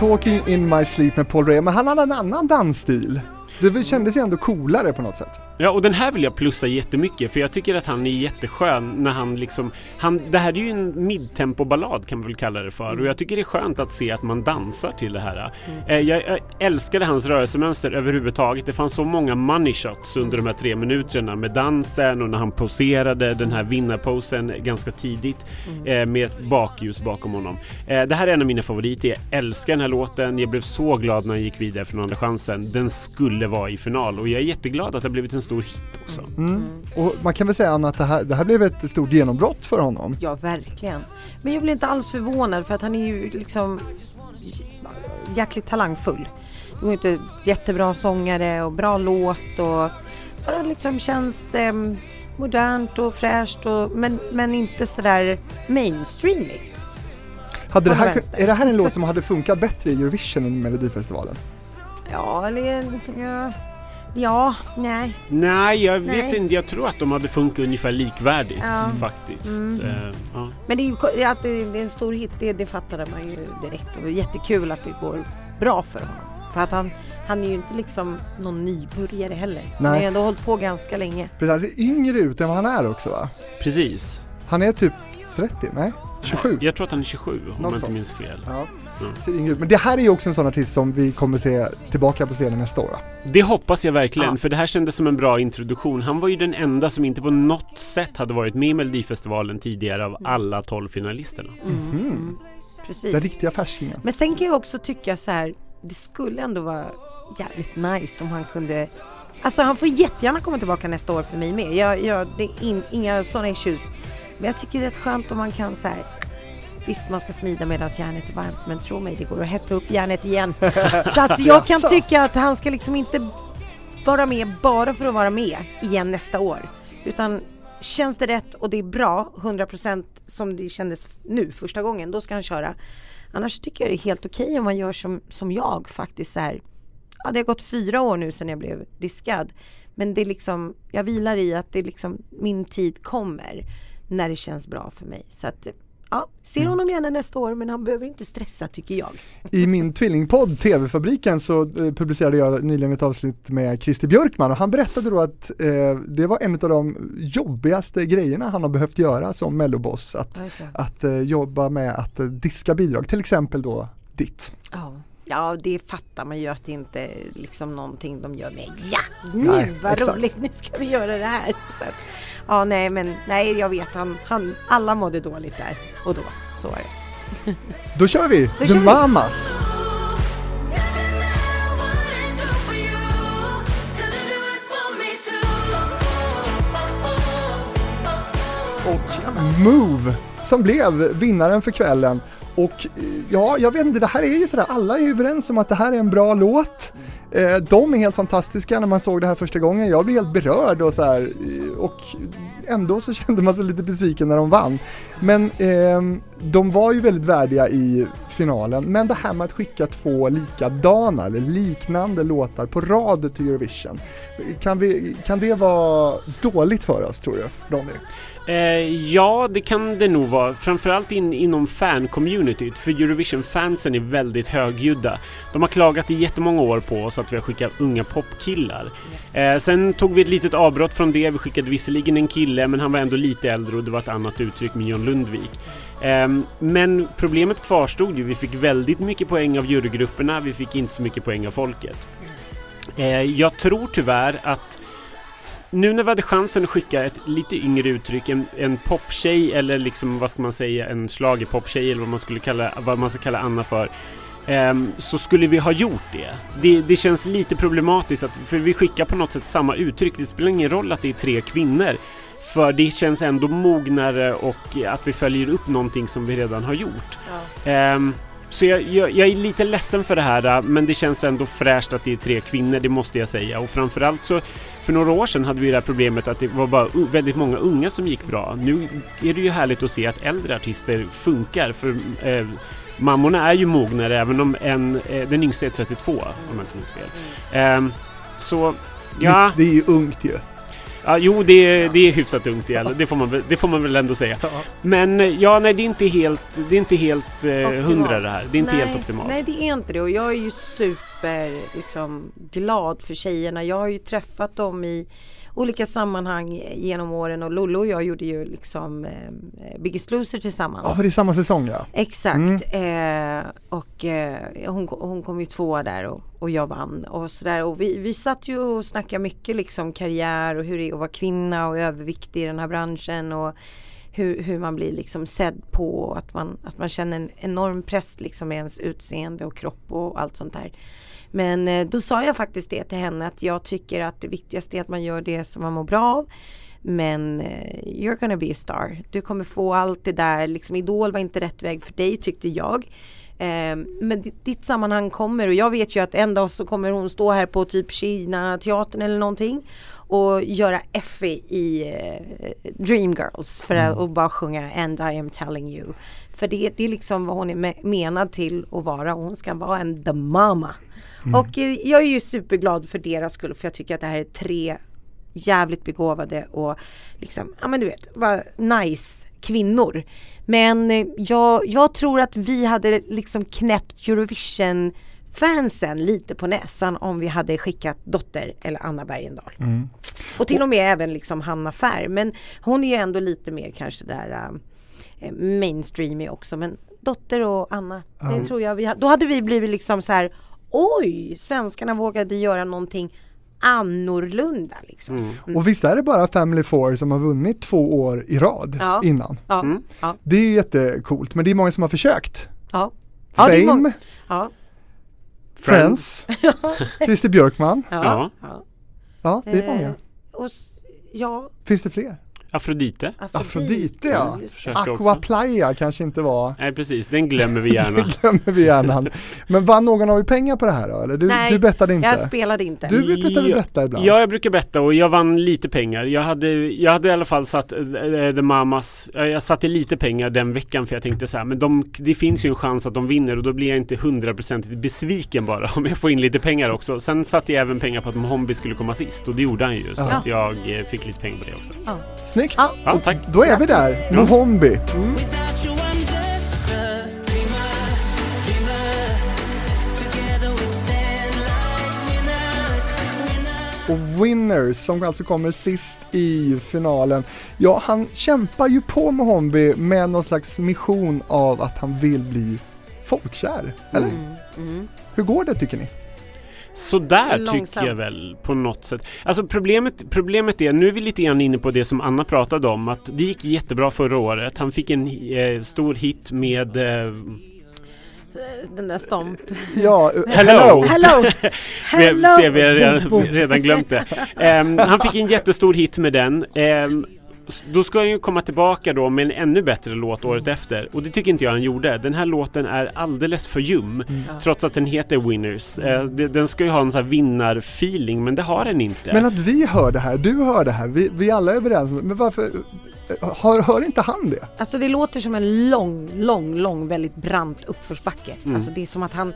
Talking in my sleep med Paul Ray, men han hade en annan dansstil. Det kändes ju ändå coolare på något sätt. Ja, och den här vill jag plussa jättemycket för jag tycker att han är jätteskön när han liksom... Han, det här är ju en midtempo-ballad kan man väl kalla det för och jag tycker det är skönt att se att man dansar till det här. Mm. jag, jag älskade hans rörelsemönster överhuvudtaget. Det fanns så många money shots under de här tre minuterna med dansen och när han poserade den här vinnarposen ganska tidigt mm. med ett bakljus bakom honom. Eh, det här är en av mina favoriter. Jag älskar den här låten. Jag blev så glad när han gick vidare från Andra chansen. Den skulle vara i final och jag är jätteglad att det har blivit en stor hit också. Mm. Och man kan väl säga Anna att det här, det här blev ett stort genombrott för honom. Ja, verkligen. Men jag blir inte alls förvånad för att han är ju liksom jäkligt talangfull. Det är inte jättebra sångare och bra låt och bara liksom känns eh, modernt och fräscht och, men, men inte sådär mainstreamigt. Hade det här, är det här en låt som hade funkat bättre i Eurovision än Melodifestivalen? Ja, eller ja, ja nej. Nej, jag vet Nej. inte. Jag tror att de hade funkat ungefär likvärdigt Ja. faktiskt. Mm. Eh, ja. Men det är att det är en stor hit, det, det fattade man ju direkt. Och jättekul att det går bra för honom. För att han, han är ju inte liksom någon nybörjare heller. Han har Nej. ju ändå hållit på ganska länge. Precis, han ser yngre ut än vad han är också va? Precis. Han är typ 30, nej? 27? Jag tror att han är 27 om jag Något inte sånt. minns fel. Ja. Ser yngre ut. Men det här är ju också en sån artist som vi kommer se tillbaka på scenen nästa år. Det hoppas jag verkligen, Ja. för det här kändes som en bra introduktion. Han var ju den enda som inte på något sätt hade varit med i Melodifestivalen tidigare av alla 12 finalisterna. Mhm. Precis. Den riktiga färskingen. Men sen kan jag också tycka så här, det skulle ändå vara jävligt nice om han kunde Alltså han får jättegärna komma tillbaka nästa år för mig med. Jag, jag, det är in, inga sådana issues. Men jag tycker det är rätt skönt om man kan så här. Visst man ska smida medan järnet är varmt men tro mig det går att hetta upp järnet igen. Så att jag kan tycka att han ska liksom inte vara med bara för att vara med igen nästa år. Utan känns det rätt och det är bra 100% som det kändes nu första gången, då ska han köra. Annars tycker jag det är helt okej om man gör som, som jag faktiskt så här. Ja, det har gått fyra år nu sedan jag blev diskad. Men det är liksom, jag vilar i att det är liksom, min tid kommer när det känns bra för mig. Så att, ja, ser honom gärna nästa år men han behöver inte stressa tycker jag. I min tvillingpodd TV-fabriken så eh, publicerade jag nyligen ett avsnitt med Christer Björkman och han berättade då att eh, det var en av de jobbigaste grejerna han har behövt göra som melloboss. Att, att eh, jobba med att eh, diska bidrag, till exempel då ditt. Ja. Ja, det fattar man ju att det inte är liksom någonting de gör med. Ja, nu Nej, vad exakt. roligt, nu ska vi göra det här. Så ja, nej, men nej, jag vet, han, han, alla mådde dåligt där och då. Så är det. Då kör vi! Då The kör vi. Mamas! och Move som blev vinnaren för kvällen. Och eh, ja, jag vet inte, det här är ju sådär, alla är ju överens om att det här är en bra låt. Eh, de är helt fantastiska när man såg det här första gången, jag blev helt berörd och så här, eh, och ändå så kände man sig lite besviken när de vann. Men eh, de var ju väldigt värdiga i finalen, men det här med att skicka två likadana eller liknande låtar på rad till Eurovision, kan, vi, kan det vara dåligt för oss tror du, Ronny? Eh, ja, det kan det nog vara. Framförallt in, inom fan-communityt. För Eurovision-fansen är väldigt högljudda. De har klagat i jättemånga år på oss att vi har skickat unga popkillar. Eh, sen tog vi ett litet avbrott från det. Vi skickade visserligen en kille, men han var ändå lite äldre och det var ett annat uttryck med John Lundvik. Ehm, men problemet kvarstod ju. Vi fick väldigt mycket poäng av jurygrupperna. Vi fick inte så mycket poäng av folket. Eh, jag tror tyvärr att nu när vi hade chansen att skicka ett lite yngre uttryck, en, en poptjej eller liksom vad ska man säga, en schlagerpoptjej eller vad man skulle kalla, vad man ska kalla Anna för. ehm, så skulle vi ha gjort det. det. Det känns lite problematiskt att, för vi skickar på något sätt samma uttryck. Det spelar ingen roll att det är tre kvinnor. För det känns ändå mognare och att vi följer upp någonting som vi redan har gjort. Ehm, så jag, jag, jag är lite ledsen för det här men det känns ändå fräscht att det är tre kvinnor, det måste jag säga. Och framförallt så för några år sedan hade vi det här problemet att det var bara väldigt många unga som gick bra. Nu är det ju härligt att se att äldre artister funkar för eh, mammorna är ju mognare även om en, eh, den yngsta är 32 om jag inte minns fel. Ehm, så ja, Det är ju ungt ju. ja, jo det är, det är hyfsat ungt i alla, det får man, väl- det får man väl ändå säga. Men eh, ja, nej det är inte helt, det är inte helt eh, hundra det här. Det är inte nej, helt optimalt. Nej, det är inte det och jag är ju super liksom glad för tjejerna. Jag har ju träffat dem i olika sammanhang genom åren och Lollo och jag gjorde ju liksom eh, Biggest Loser tillsammans. Ja, för det är samma säsong ja. Exakt. Eh, och eh, hon, hon kom ju tvåa där och, och jag vann och sådär. Och vi, vi satt ju och snackade mycket liksom karriär och hur det är att vara kvinna och överviktig i den här branschen. Och hur, hur man blir liksom sedd på och att man, att man känner en enorm press liksom med ens utseende och kropp och allt sånt där. Men eh, då sa jag faktiskt det till henne att jag tycker att det viktigaste är att man gör det som man mår bra av. Men eh, you're gonna be a star. Du kommer få allt det där, liksom Idol var inte rätt väg för dig tyckte jag. Eh, men ditt, sammanhang kommer och jag vet ju att en dag så kommer hon stå här på typ Kina teatern eller någonting och göra Effie i Dreamgirls för att och bara sjunga And I am telling you. För det, det är liksom vad hon är me- menad till att vara och hon ska vara en the mama. Och eh, jag är ju superglad för deras skull för jag tycker att det här är tre jävligt begåvade och liksom, ja men du vet, vad nice kvinnor. Men eh, jag, jag tror att vi hade liksom knäppt Eurovision fansen lite på näsan om vi hade skickat Dotter eller Anna Bergendahl. Och till och med även liksom Hanna Färr. Men hon är ju ändå lite mer kanske där äh, mainstreamig också. Men Dotter och Anna, det tror jag vi ha- Då hade vi blivit liksom så här Oj, svenskarna vågade göra någonting annorlunda liksom. Och visst är det bara Family Four som har vunnit två år i rad Ja. innan? Ja, ja, Det är jättecoolt, men det är många som har försökt. ja. Ja, det är Fame, Friends, Christer Björkman. ja, Ja. ja. Ja, det är Eh, många. och s- ja, Finns det fler? Afrodite. Afrodite ja. det. Försökte Aqua. Playa kanske inte var, Nej precis, den glömmer vi gärna. det glömmer vi gärna. Men vann någon av er pengar på det här då? Eller du, Nej, du bettade inte? jag spelade inte. Du brukar väl Ja, betta ibland? Ja, jag brukar betta och jag vann lite pengar. Jag hade, jag hade i alla fall satt äh, The Mamas, äh, jag satte lite pengar den veckan för jag tänkte så här, men de, det finns ju en chans att de vinner och då blir jag inte hundraprocentigt besviken bara om jag får in lite pengar också. Sen satte jag även pengar på att Mohombi skulle komma sist och det gjorde han ju. Så Ja. att jag eh, fick lite pengar på det också. Snyggt! Ja. Ja, tack. Då är vi där, Ja. Mohombi. Och Winners som alltså kommer sist i finalen. Ja, han kämpar ju på med Hombi med någon slags mission av att han vill bli folkkär. Eller? Mm. Hur går det tycker ni? Sådär Långsamt. tycker jag väl på något sätt. Alltså problemet, problemet är, nu är vi lite grann inne på det som Anna pratade om, att det gick jättebra förra året. Han fick en eh, stor hit med eh, Den där stomp. Ja, eh, Hello! Hello! Vi Hello! ser vi har redan, redan glömt det. Ehm, han fick en jättestor hit med den. S- då ska han ju komma tillbaka då med en ännu bättre låt året efter. Och det tycker inte jag han gjorde. Den här låten är alldeles för ljum. Trots att den heter Winners. Eh, den ska ju ha en sån här vinnarfeeling men det har den inte. Men att vi hör det här, du hör det här, vi, vi alla är överens. Men varför, eh, hör, hör inte han det? Alltså det låter som en lång, lång, lång, väldigt brant uppförsbacke. Mm. Alltså det är som att han,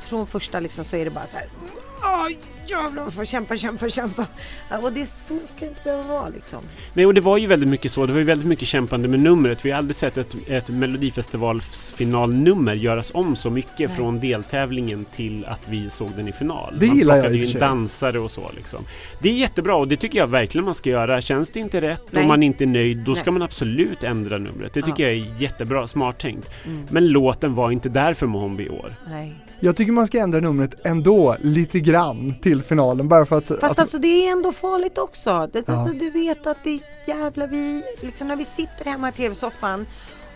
från första liksom så är det bara så här. Åh jävlar, får kämpa, kämpa, kämpa. Ja, och det är så ska det inte behöva vara liksom. Nej, och det var ju väldigt mycket så. Det var ju väldigt mycket kämpande med numret. Vi har aldrig sett ett, ett Melodifestivalsfinalnummer göras om så mycket Nej. från deltävlingen till att vi såg den i final. Det man gillar jag ju sig. dansare och så liksom. Det är jättebra och det tycker jag verkligen man ska göra. Känns det inte rätt Nej. och man inte är nöjd, då ska Nej. man absolut ändra numret. Det tycker jag är jättebra, smart tänkt. Mm. Men låten var inte där för Mohombi i år. Nej. Jag tycker man ska ändra numret ändå lite grann till finalen bara för att... Fast att alltså det är ändå farligt också. Det, Ja. alltså, du vet att det är jävla vi, liksom när vi sitter hemma i tv-soffan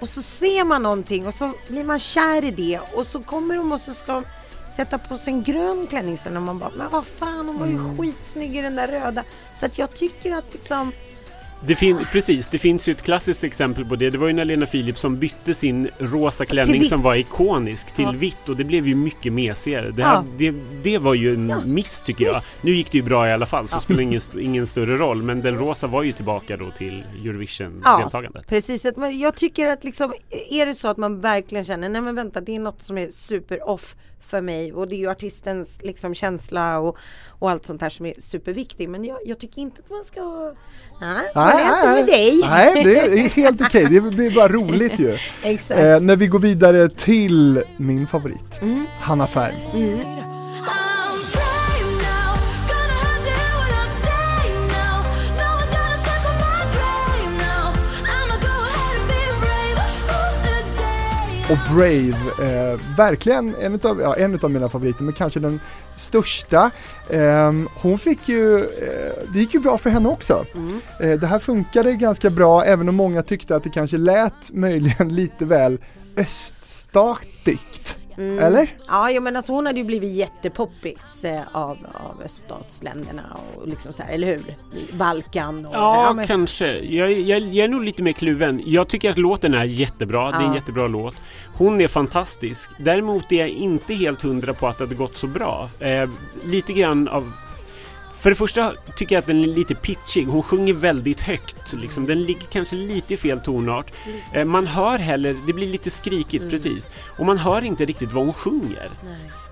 och så ser man någonting och så blir man kär i det och så kommer de och så ska sätta på sig en grön klänning sen och man bara, men vad fan hon var ju Mm. skitsnygg i den där röda. Så att jag tycker att liksom, Det fin- precis, det finns ju ett klassiskt exempel på det. Det var ju när Lena Philipsson bytte sin rosa klänning som var ikonisk till Ja. vitt och det blev ju mycket mesigare. Det, Ja. här, det, det var ju en Ja, miss tycker jag. miss. Nu gick det ju bra i alla fall så Ja. spelar ingen, ingen större roll. Men den rosa var ju tillbaka då till Eurovision Ja. deltagandet. precis. Man, jag tycker att liksom, är det så att man verkligen känner, nej men vänta det är något som är super off för mig och det är ju artistens liksom känsla och, och allt sånt här som är superviktigt. Men jag, jag tycker inte att man ska, nej, håller jag inte med dig. Nej, det är helt okej. Det blir bara roligt ju. Exakt. Eh, när vi går vidare till min favorit, Mm. Hanna Färm. Mm. Och Brave. Eh, verkligen en utav, ja, en utav mina favoriter, men kanske den största. Ehm, hon fick ju, eh, det gick ju bra för henne också. Eh, det här funkade ganska bra, även om många tyckte att det kanske lät möjligen lite väl öststatigt. Eller? Ja, jo, men alltså hon hade ju blivit jättepoppis eh, av, av öststatsländerna och liksom så här, eller hur? Balkan och... Ja, men- kanske. Jag, jag, jag är nog lite mer kluven. Jag tycker att låten är jättebra. Det är en Ja. jättebra låt. Hon är fantastisk. Däremot är jag inte helt hundra på att det hade gått så bra. Eh, lite grann av... För det första tycker jag att den är lite pitchig. Hon sjunger väldigt högt. Liksom. Den ligger kanske lite i fel tonart. Eh, man hör heller, det blir lite skrikigt Mm. precis. Och man hör inte riktigt vad hon sjunger.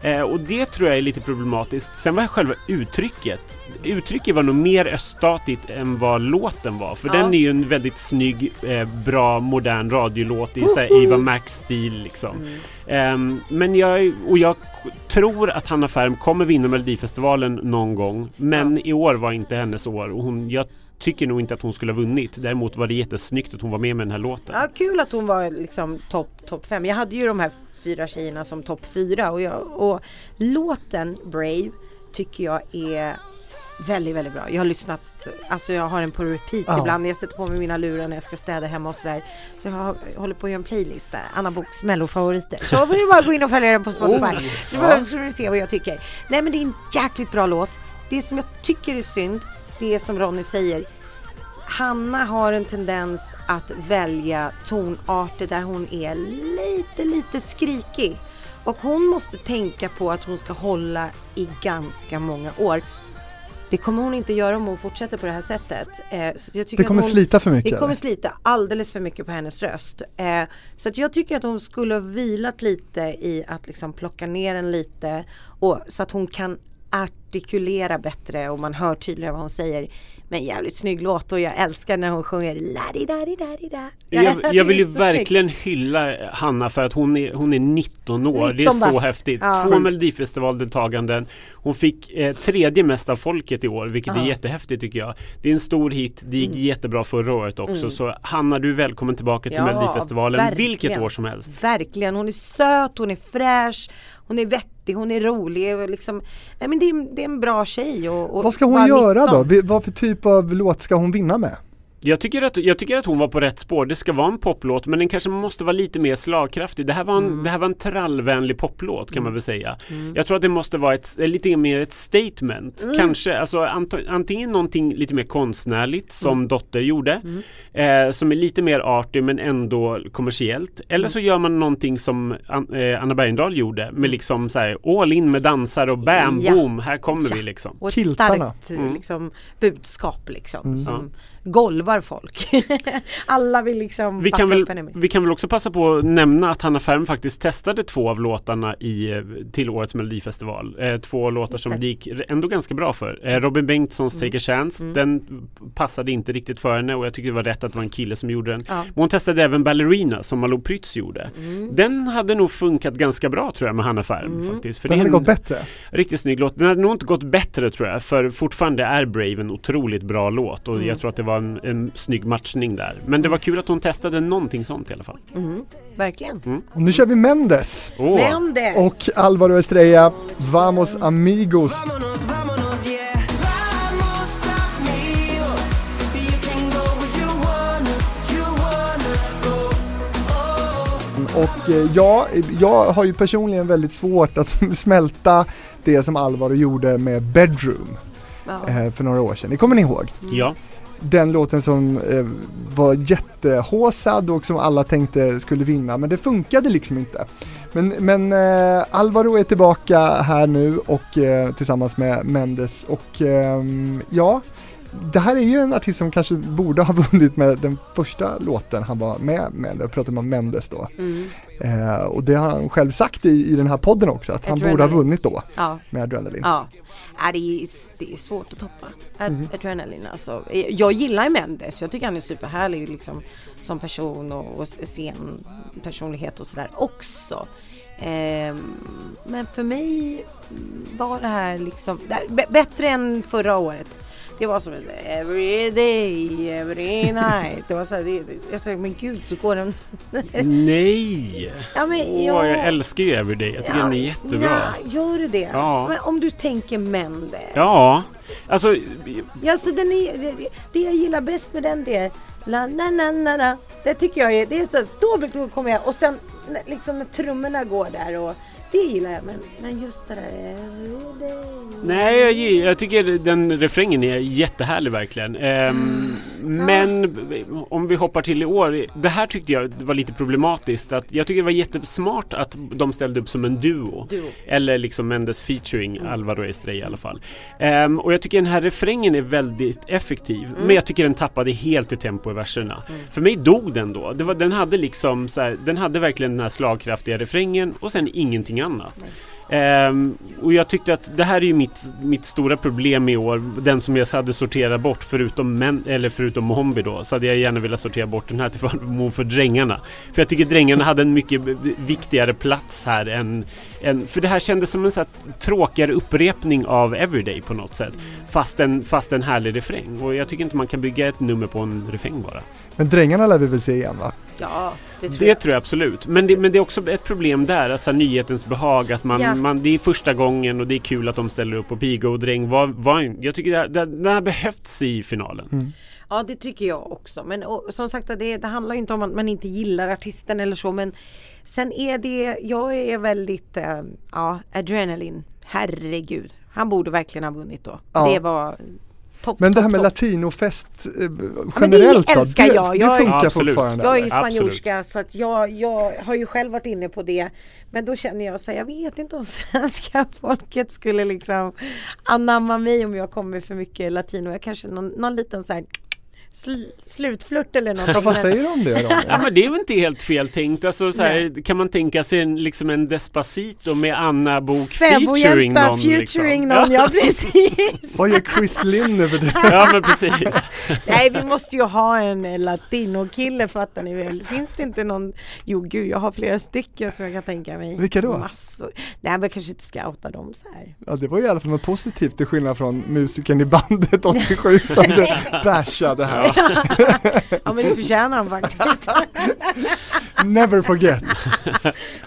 Eh, och det tror jag är lite problematiskt. Sen var själva uttrycket. Uttrycket var nog mer öststatigt än vad låten var. För Ja. den är ju en väldigt snygg, eh, bra, modern radiolåt i så här Eva Max-stil liksom. Mm. Ehm, men jag, och jag tror att Hanna Färm kommer vinna Melodifestivalen någon gång. Men i år var inte hennes år. Och hon, jag tycker nog inte att hon skulle ha vunnit. Däremot var det jättesnyggt att hon var med med den här låten. Ja, kul att hon var liksom topp top fem. Jag hade ju de här fyra tjejerna som topp fyra och, jag, och låten Brave tycker jag är väldigt, väldigt bra. Jag har lyssnat, alltså jag har den på repeat Ja. ibland. Jag sätter på mig mina lurar när jag ska städa hemma och sådär. Så jag, har, jag håller på att göra en playlist där, Anna Boks mellofavoriter. Så vill du bara gå in och följa den på Spotify. Oh, så ja. ska du se vad jag tycker. Nej men det är en jäkligt bra låt. Det som jag tycker är synd, det är som Ronny säger, Hanna har en tendens att välja tonarter där hon är lite, lite skrikig. Och hon måste tänka på att hon ska hålla i ganska många år. Det kommer hon inte göra om hon fortsätter på det här sättet. Eh, så jag tycker Det att kommer hon, slita för mycket. Det kommer eller? slita alldeles för mycket på hennes röst. Eh, så att jag tycker att hon skulle ha vilat lite i att liksom plocka ner den lite och, så att hon kan artikulera bättre och man hör tydligare vad hon säger. Men jävligt snygg låt och jag älskar när hon sjunger la di da di da di da. Jag, jag vill ju verkligen hylla Hanna för att hon är, hon är 19 år. det är 19 så bast. häftigt. Ja. Två Melodifestivaldeltaganden. Hon fick eh, tredje mest av folket i år, vilket är Ja. jättehäftigt tycker jag. Det är en stor hit. Det gick jättebra förra året också. Så Hanna, du är välkommen tillbaka till Mm. Ja, Melodifestivalen verkligen. vilket år som helst. Verkligen, hon är söt, hon är fräsch, hon är vettig, hon är rolig och liksom, nej men det är, det är en bra tjej. Och, och Vad ska hon göra 19. då? Vad för typ av låt ska hon vinna med? Jag tycker, att, jag tycker att hon var på rätt spår. Det ska vara en poplåt men den kanske måste vara lite mer slagkraftig. Det här var en, Mm. det här var en trallvänlig poplåt kan man väl säga. Jag tror att det måste vara ett, eh, lite mer ett statement. Mm. Kanske alltså, ant, antingen någonting lite mer konstnärligt som Mm. Dotter gjorde. Eh, som är lite mer artig men ändå kommersiellt. Eller Mm. så gör man någonting som An, eh, Anna Bergendahl gjorde med liksom så här all in med dansare och bam Ja. boom här kommer Ja. vi liksom. Och ett Kiltarna. starkt Mm. liksom, budskap liksom Mm. som golvar folk. Alla vill liksom Vi kan, väl, vi kan väl också passa på att nämna att Hanna Färm faktiskt testade två av låtarna i, till årets melodifestival. Eh, två låtar som det gick ändå ganska bra för. Eh, Robin Bengtssons Mm. Take a Chance, den passade inte riktigt för henne och jag tycker det var rätt att det var en kille som gjorde den. Ja. Hon testade även Ballerina som Malou Prytz gjorde. Mm. Den hade nog funkat ganska bra tror jag med Hanna Färm faktiskt. För Den hade gått bättre. riktigt snygg låt. Den hade nog inte gått bättre tror jag för fortfarande är Brave en otroligt bra låt och Mm. jag tror att det var en, en snygg matchning där. Men det var kul att hon testade någonting sånt i alla fall. Mm, verkligen. Och nu kör vi Mendes Åh. Mendes! och Alvaro Estrella, Vamos Amigos. Yeah. Oh. Och ja, jag har ju personligen väldigt svårt att smälta det som Alvaro gjorde med Bedroom Ja. eh, för några år sedan. Det kommer ni ihåg? Ja, den låten som eh, var jättehåsad och som alla tänkte skulle vinna, men det funkade liksom inte. Men, men eh, Alvaro är tillbaka här nu och eh, tillsammans med Mendes och ehm, ja, det här är ju en artist som kanske borde ha vunnit med den första låten han var med med. då pratar om Mendes då. Mm. Eh, och det har han själv sagt i, i den här podden också, att han borde ha Adrenaline. vunnit då Ja. med Adrenaline. Ja, ja det, är, det är svårt att toppa. Ad- Mhm. Adrenalin alltså. Jag gillar Mendes, jag tycker han är superhärlig liksom, som person och, och scenpersonlighet och sådär också. Ehm, men för mig var det här liksom det här, bättre än förra året. Det var som every day, every night. Det var så här, det, jag tänkte, men gud, så går den... Nej! Ja, men, Åh, ja. jag älskar ju Everyday. Jag tycker den är jättebra. Ja, gör du det? Ja. Men om du tänker Mendes. Ja, alltså Ja, så den är, det, det jag gillar bäst med den det är la la la la la. Det tycker jag är, det är så, då, kommer jag och sen liksom när trummorna går där och det gillar jag men, men just det där everyday. Nej, jag, jag tycker den refrängen är jättehärlig verkligen. Ehm, Men om vi hoppar till i år. Det här tyckte jag var lite problematiskt. Att jag tycker det var jättesmart att de ställde upp som en duo. Duo. Eller liksom Mendes featuring Alvaro Estrella i alla fall. Ehm, och jag tycker den här refrängen är väldigt effektiv. Men jag tycker den tappade helt i tempo i verserna. För mig dog den då. Var, den hade liksom så här, den hade verkligen den här slagkraftiga refrängen och sen ingenting annat. Um, och jag tyckte att det här är ju mitt, mitt stora problem i år. Den som jag hade sorterat bort förutom, men, eller förutom Mohombi då. Så hade jag gärna velat sortera bort den här till förmån för Drängarna. För jag tycker Drängarna hade en mycket viktigare plats här än, än för det här kändes som en så här tråkigare upprepning av Everyday på något sätt. Fast en, fast en härlig refräng. Och jag tycker inte man kan bygga ett nummer på en refräng bara. Men Drängarna lär vi väl se igen va? Ja, det tror Det jag. tror jag absolut. Men det, men det är också ett problem där, att så här, nyhetens behag, att man, Ja. man, det är första gången och det är kul att de ställer upp och Piga och Dräng var, var, jag tycker det, det, det har behövts i finalen. Ja det tycker jag också. Men och, som sagt det, det handlar ju inte om att man inte gillar artisten eller så men sen är det, jag är väldigt, eh, ja adrenalin, herregud. Han borde verkligen ha vunnit då. Ja. Det var topp, Men det här med topp. latinofest eh, det generellt då? älskar Det, jag. det Jag är- funkar Ja, absolut. fortfarande? Jag är ju eller? Absolut. spanjorska så att jag, jag har ju själv varit inne på det. Men då känner jag så här, jag vet inte om svenska folket skulle liksom anamma mig om jag kommer för mycket latino. Jag kanske någon, någon liten så här sl, slutflört eller någonting. Ja, vad säger du om det Ja men det är väl inte helt fel tänkt. Alltså, så här, kan man tänka sig en, liksom en Despacito med Anna Bok featuring någon? featuring liksom. någon, ja precis. Vad gör Chris Lynn över det? Ja men precis. Nej vi måste ju ha en latinokille fattar ni väl. Finns det inte någon, jo gud jag har flera stycken som jag kan tänka mig. Vilka då? Massor. Nej men jag kanske inte ska outa dem så här. Ja det var i alla fall något positivt till skillnad från musikern i bandet 87 som bashade här. Ja men det förtjänar han faktiskt. Never forget.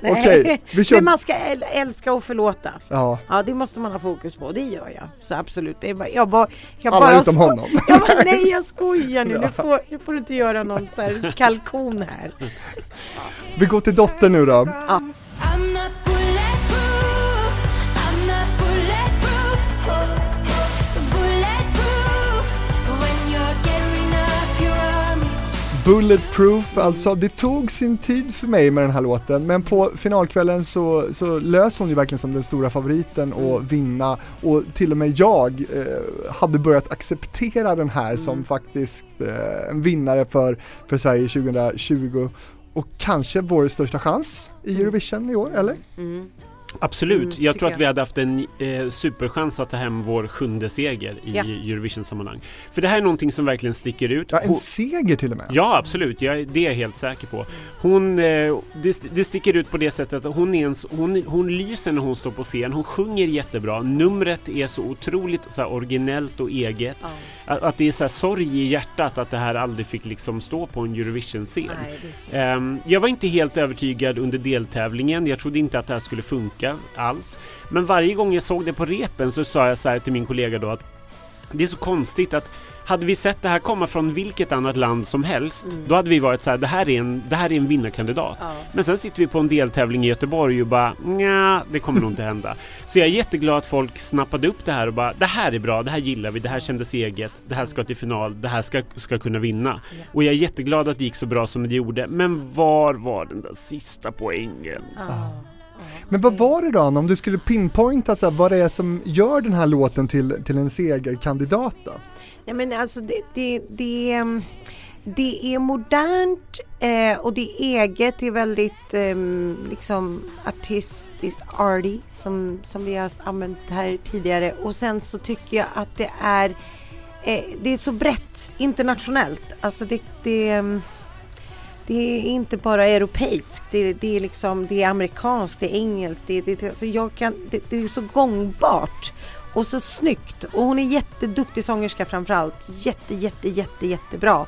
Okej, vi kör. Men man ska äl- älska och förlåta. Ja, Ja det måste man ha fokus på, det gör jag. Så absolut. Det är bara, jag bara, jag alla bara utom sko- honom. Jag bara, nej jag skojar nu, nu får, nu får du inte göra någon så här kalkon här. Vi går till dottern nu då. I'm Bulletproof, alltså det tog sin tid för mig med den här låten men på finalkvällen så, så lös hon ju verkligen som den stora favoriten och vinna. Och till och med jag eh, hade börjat acceptera den här som faktiskt eh, en vinnare för, för Sverige 2020 och kanske vår största chans i Eurovision i år, eller? Mm. Absolut. Mm, jag tror att jag. vi hade haft en eh, superchans att ta hem vår sjunde seger i Ja. Eurovision-sammanhang. För det här är någonting som verkligen sticker ut. Ja, en Hon- seger till och med. Ja, absolut. Jag, det är jag helt säker på. Hon, eh, det, det sticker ut på det sättet att hon, är en, hon, hon lyser när hon står på scen. Hon sjunger jättebra. Numret är så otroligt så här, originellt och eget. Ja. Att, att det är så här, sorg i hjärtat att det här aldrig fick liksom stå på en Eurovision-scen. Ehm, jag var inte helt övertygad under deltävlingen. Jag trodde inte att det här skulle funka alls. Men varje gång jag såg det på repen så sa jag så här till min kollega då att det är så konstigt att hade vi sett det här komma från vilket annat land som helst, då hade vi varit så här, det här är en, det här är en vinnarkandidat. Ja. Men sen sitter vi på en deltävling i Göteborg och bara, nja, det kommer nog inte hända. Så jag är jätteglad att folk snappade upp det här och bara, det här är bra, det här gillar vi, det här kändes eget, det här ska till final, det här ska, ska kunna vinna. Och jag är jätteglad att det gick så bra som det gjorde, men var var den där sista poängen? Ja. Men vad var det då Anna, om du skulle pinpointa så här, vad det är som gör den här låten till, till en segerkandidat då? Nej men alltså det, det, det, ehm, det är modernt eh, och det är eget, det är väldigt eh, liksom artistiskt, arty som, som vi har använt här tidigare. Och sen så tycker jag att det är eh, det är så brett internationellt, alltså det, det ehm, det är inte bara europeiskt, det, det är liksom det är amerikanskt, det är engelskt, det, det, alltså jag kan, det, det är så gångbart Och så snyggt. Och hon är jätteduktig sångerska framförallt. Jätte, jätte, jätte, jättebra.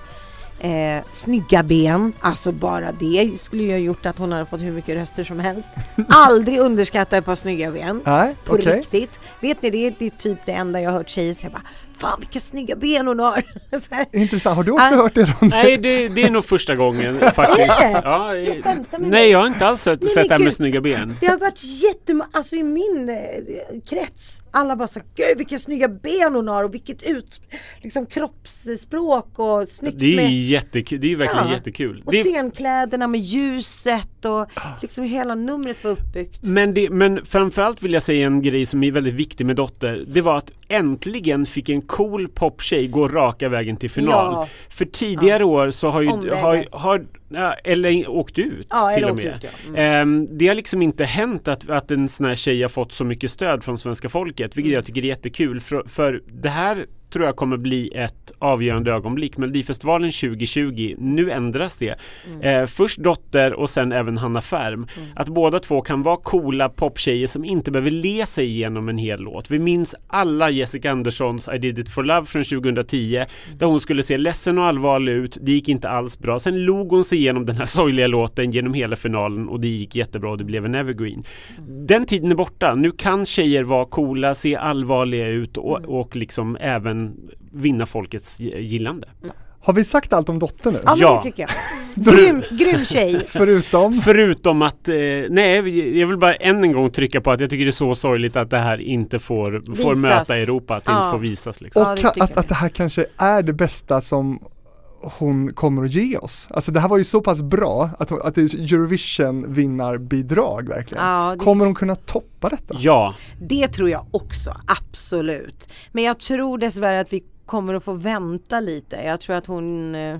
Eh, snygga ben, alltså bara det skulle ju ha gjort att hon hade fått hur mycket röster som helst. Aldrig underskatta ett par snygga ben. Nej, På okej. riktigt. Vet ni, det är, det är typ det enda jag har hört tjejer säga bara Fan vilka snygga ben hon har! Så här. Intressant, har du också Ah. hört det? Nej, det, det är nog första gången faktiskt. Ja, Jag nej, jag har inte alls sett, Nej, sett det här med snygga ben. Det har varit jättemånga, alltså i min eh, krets, alla bara så gud vilka snygga ben hon har och vilket ut, liksom kroppsspråk och snyggt Det är ju med jättekul, det är ju verkligen Ja. jättekul. och Det, scenkläderna med ljuset och liksom hela numret var uppbyggt. men, det, men framförallt vill jag säga en grej som är väldigt viktig med Dotter. Det var att äntligen fick en cool poptjej gå raka vägen till final. Ja. För tidigare år så har ju, Omvägar. har, har ja, eller åkt ut Ja, till och med. ut, ja. Mm. Ehm, det har liksom inte hänt att, att en sån här tjej har fått så mycket stöd från svenska folket, vilket jag tycker är jättekul. För, för det här tror jag kommer bli ett avgörande ögonblick. Melodifestivalen 2020, nu ändras det. Eh, först Dotter och sen även Hanna Färm. Att båda två kan vara coola poptjejer som inte behöver le sig igenom en hel låt. Vi minns alla Jessica Anderssons I did it for love från 2010 där hon skulle se ledsen och allvarlig ut. Det gick inte alls bra. Sen log hon sig igenom den här sorgliga låten genom hela finalen och det gick jättebra och det blev en evergreen. Den tiden är borta. Nu kan tjejer vara coola, se allvarliga ut och, och liksom även vinna folkets gi- gillande. Har vi sagt allt om Dotter nu? Ja men Ja. det tycker jag. Grym, grym tjej. Förutom, Förutom att, eh, nej jag vill bara än en gång trycka på att jag tycker det är så sorgligt att det här inte får, får möta Europa, att det Ja. inte får visas liksom. och Ja, det att, att det här kanske är det bästa som hon kommer att ge oss. Alltså det här var ju så pass bra att, hon- att det är Eurovision vinnarbidrag verkligen. Ja, kommer hon kunna toppa detta? Ja, Det tror jag också, absolut. Men jag tror dessvärre att vi kommer att få vänta lite. Jag tror att hon eh,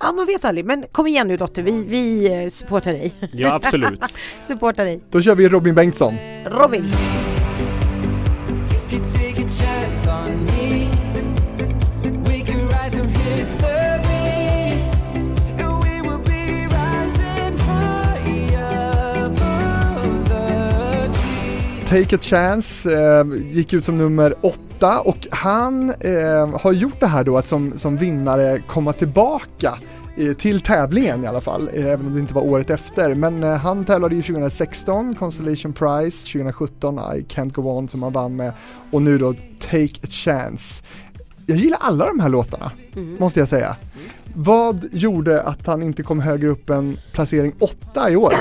Ja man vet aldrig, men kom igen nu dotter, vi, vi eh, supportar dig. ja absolut. supportar dig. Då kör vi Robin Bengtsson. Robin! Take a chance eh, gick ut som nummer åtta och han eh, har gjort det här då att som, som vinnare komma tillbaka eh, till tävlingen i alla fall, eh, även om det inte var året efter. Men eh, han tävlade ju 2016, Constellation Prize, 2017 I Can't Go On som han vann med och nu då Take a Chance. Jag gillar alla de här låtarna, måste jag säga. Vad gjorde att han inte kom högre upp än placering åtta i år?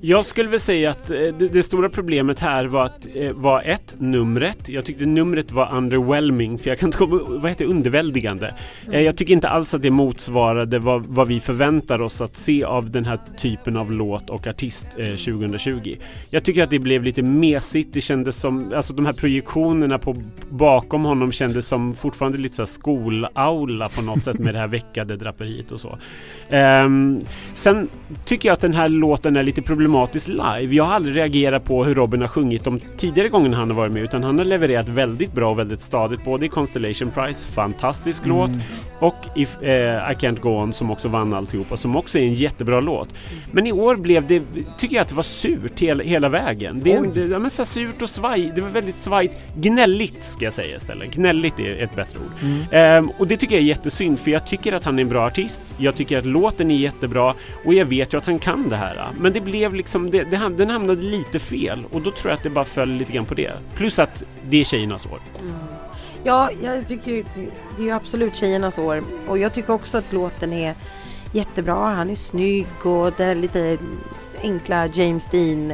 Jag skulle väl säga att eh, det, det stora problemet här var att eh, var ett, numret. Jag tyckte numret var underwhelming, för jag kan inte komma, vad heter underväldigande. Eh, jag tycker inte alls att det motsvarade vad, vad vi förväntar oss att se av den här typen av låt och artist eh, 2020. Jag tycker att det blev lite mesigt, det kändes som, alltså de här projektionerna på bakom honom kändes som fortfarande lite så skolaula på något sätt med det här veckade draperiet och så. Ehm, sen tycker jag att den här låten är lite problematisk live. Jag har aldrig reagerat på hur Robin har sjungit de tidigare gångerna han har varit med utan han har levererat väldigt bra och väldigt stadigt både i Constellation Prize, fantastisk låt och i eh, I Can't Go On som också vann alltihopa som också är en jättebra låt. Men i år blev det, tycker jag att det var surt hela, hela vägen. Det, Oj. det, ja, men så surt och svaj, det var väldigt svajigt. Gnälligt ska jag säga istället. Gnälligt är ett bättre ord. Ehm, och det tycker jag är jättesynd för jag tycker att han är en bra artist. Jag tycker att låten är jättebra och jag vet ju att han kan det här. Men det blev liksom, det, det, den hamnade lite fel och då tror jag att det bara föll lite grann på det. Plus att det är tjejernas år. Mm. Ja, jag tycker det är ju absolut tjejernas år och jag tycker också att låten är jättebra. Han är snygg och det är lite enkla James Dean.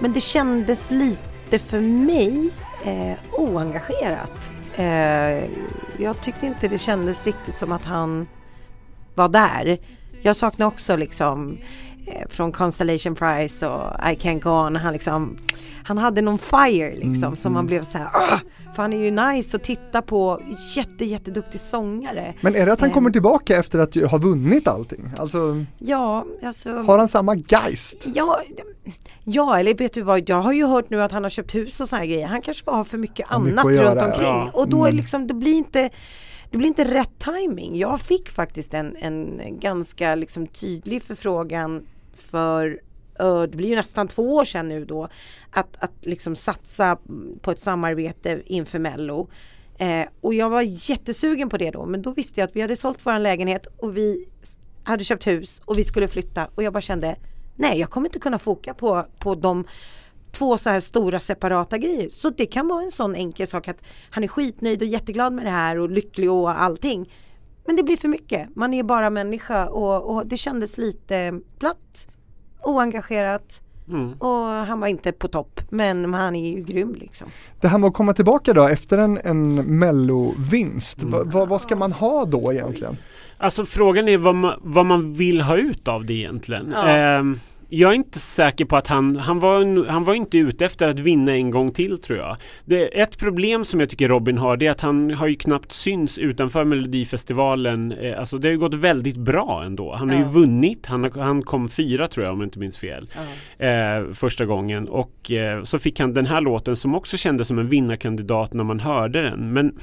Men det kändes lite för mig eh, oengagerat. Eh, jag tyckte inte det kändes riktigt som att han var där. Jag saknar också liksom från Constellation Prize och I Can't Go On. Han, liksom, han hade någon fire liksom som man blev så här. "Åh!" För han är ju nice att titta på. Jätte, jätteduktig sångare. Men är det att han Eh. kommer tillbaka efter att ha vunnit allting? Alltså, Ja, alltså. har han samma geist? Ja, ja, eller vet du vad, jag har ju hört nu att han har köpt hus och här grejer. Han kanske bara har för mycket Har mycket annat att runt omkring. ja. Och då är Mm. liksom, det blir inte det blir inte rätt timing. Jag fick faktiskt en, en ganska liksom tydlig förfrågan för det blir ju nästan två år sedan nu då, att, att liksom satsa på ett samarbete inför Mello. Eh, och jag var jättesugen på det då, men då visste jag att vi hade sålt vår lägenhet och vi hade köpt hus och vi skulle flytta och jag bara kände nej, jag kommer inte kunna foka på, på de två så här stora separata grejer. Så det kan vara en sån enkel sak att han är skitnöjd och jätteglad med det här och lycklig och allting. Men det blir för mycket. Man är bara människa och, och det kändes lite platt, oengagerat Mm. och han var inte på topp. Men han är ju grym liksom. Det här med att komma tillbaka då efter en, en mellovinst, va, va, vad ska man ha då egentligen? Alltså frågan är vad man, vad man vill ha ut av det egentligen. Ja. Ehm, jag är inte säker på att han, han var, han var inte ute efter att vinna en gång till tror jag. Det, ett problem som jag tycker Robin har det är att han har ju knappt syns utanför Melodifestivalen. Eh, alltså det har ju gått väldigt bra ändå. Han har ju vunnit, han, han kom fyra tror jag om jag inte minns fel. Eh, första gången och eh, så fick han den här låten som också kändes som en vinnarkandidat när man hörde den. Men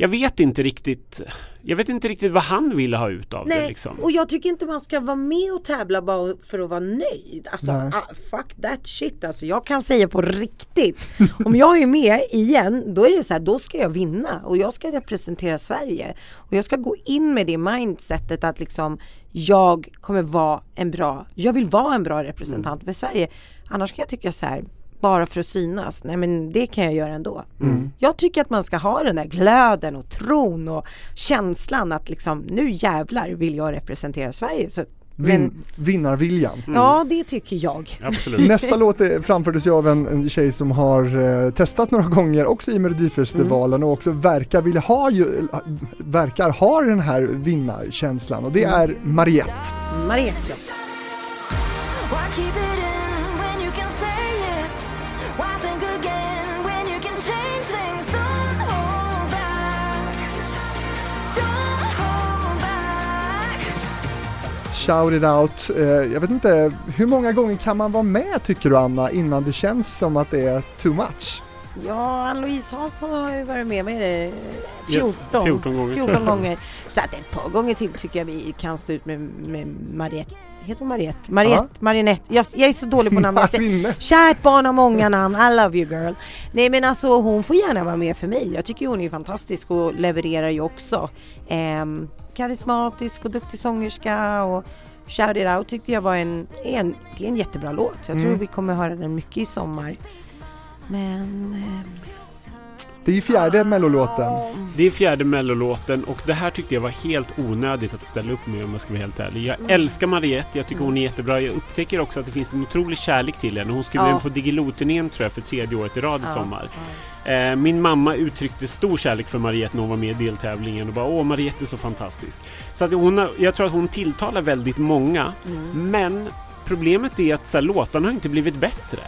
jag vet inte riktigt Jag vet inte riktigt vad han ville ha ut av det Nej, liksom. och jag tycker inte man ska vara med och tävla bara för att vara nöjd. Alltså, ah, fuck that shit alltså. Jag kan säga på riktigt. Om jag är med igen, då är det så här, då ska jag vinna och jag ska representera Sverige. Och jag ska gå in med det mindsetet att liksom, jag kommer vara en bra, jag vill vara en bra representant för Sverige. Annars kan jag tycka så här, bara för att synas, nej men det kan jag göra ändå. Jag tycker att man ska ha den där glöden och tron och känslan att liksom nu jävlar vill jag representera Sverige. Så, men, Vin, vinnarviljan. ja det tycker jag. Absolut. Nästa låt är, framfördes ju av en, en tjej som har eh, testat några gånger också i Melodifestivalen och också verkar vilja ha ju, verkar ha den här vinnarkänslan och det är Mariette. Mariette. Why Shout it out. Eh, jag vet inte, hur många gånger kan man vara med tycker du Anna innan det känns som att det är too much? Ja, Ann-Louise Hansson har ju varit med med det Ja, 14, 14 gånger. 14 gånger. Så att ett par gånger till tycker jag vi kan stå ut med, med Mariette. Heter hon Mariette? Mariette, Marinette. Jag, jag är så dålig på namn. Marinette. Kärt barn har många namn, I love you girl. Nej men alltså hon får gärna vara med för mig. Jag tycker hon är fantastisk och levererar ju också. Ehm, karismatisk och duktig sångerska och Shout It Out tyckte jag var en, en, en jättebra låt. Jag tror Mm. vi kommer höra den mycket i sommar. Men ehm, Det är ju fjärde mellolåten. Det är fjärde mellolåten och det här tyckte jag var helt onödigt att ställa upp med om jag ska vara helt ärlig. Jag älskar Mariette, jag tycker hon är jättebra. Jag upptäcker också att det finns en otrolig kärlek till henne. Hon skulle Ja. ja. på Diggiloo-turnén tror jag för tredje året i rad i Ja, sommar. Eh, min mamma uttryckte stor kärlek för Mariette när hon var med i deltävlingen och bara åh Mariette är så fantastisk. Så att hon har, jag tror att hon tilltalar väldigt många. Mm. Men problemet är att så här, låtarna har inte blivit bättre.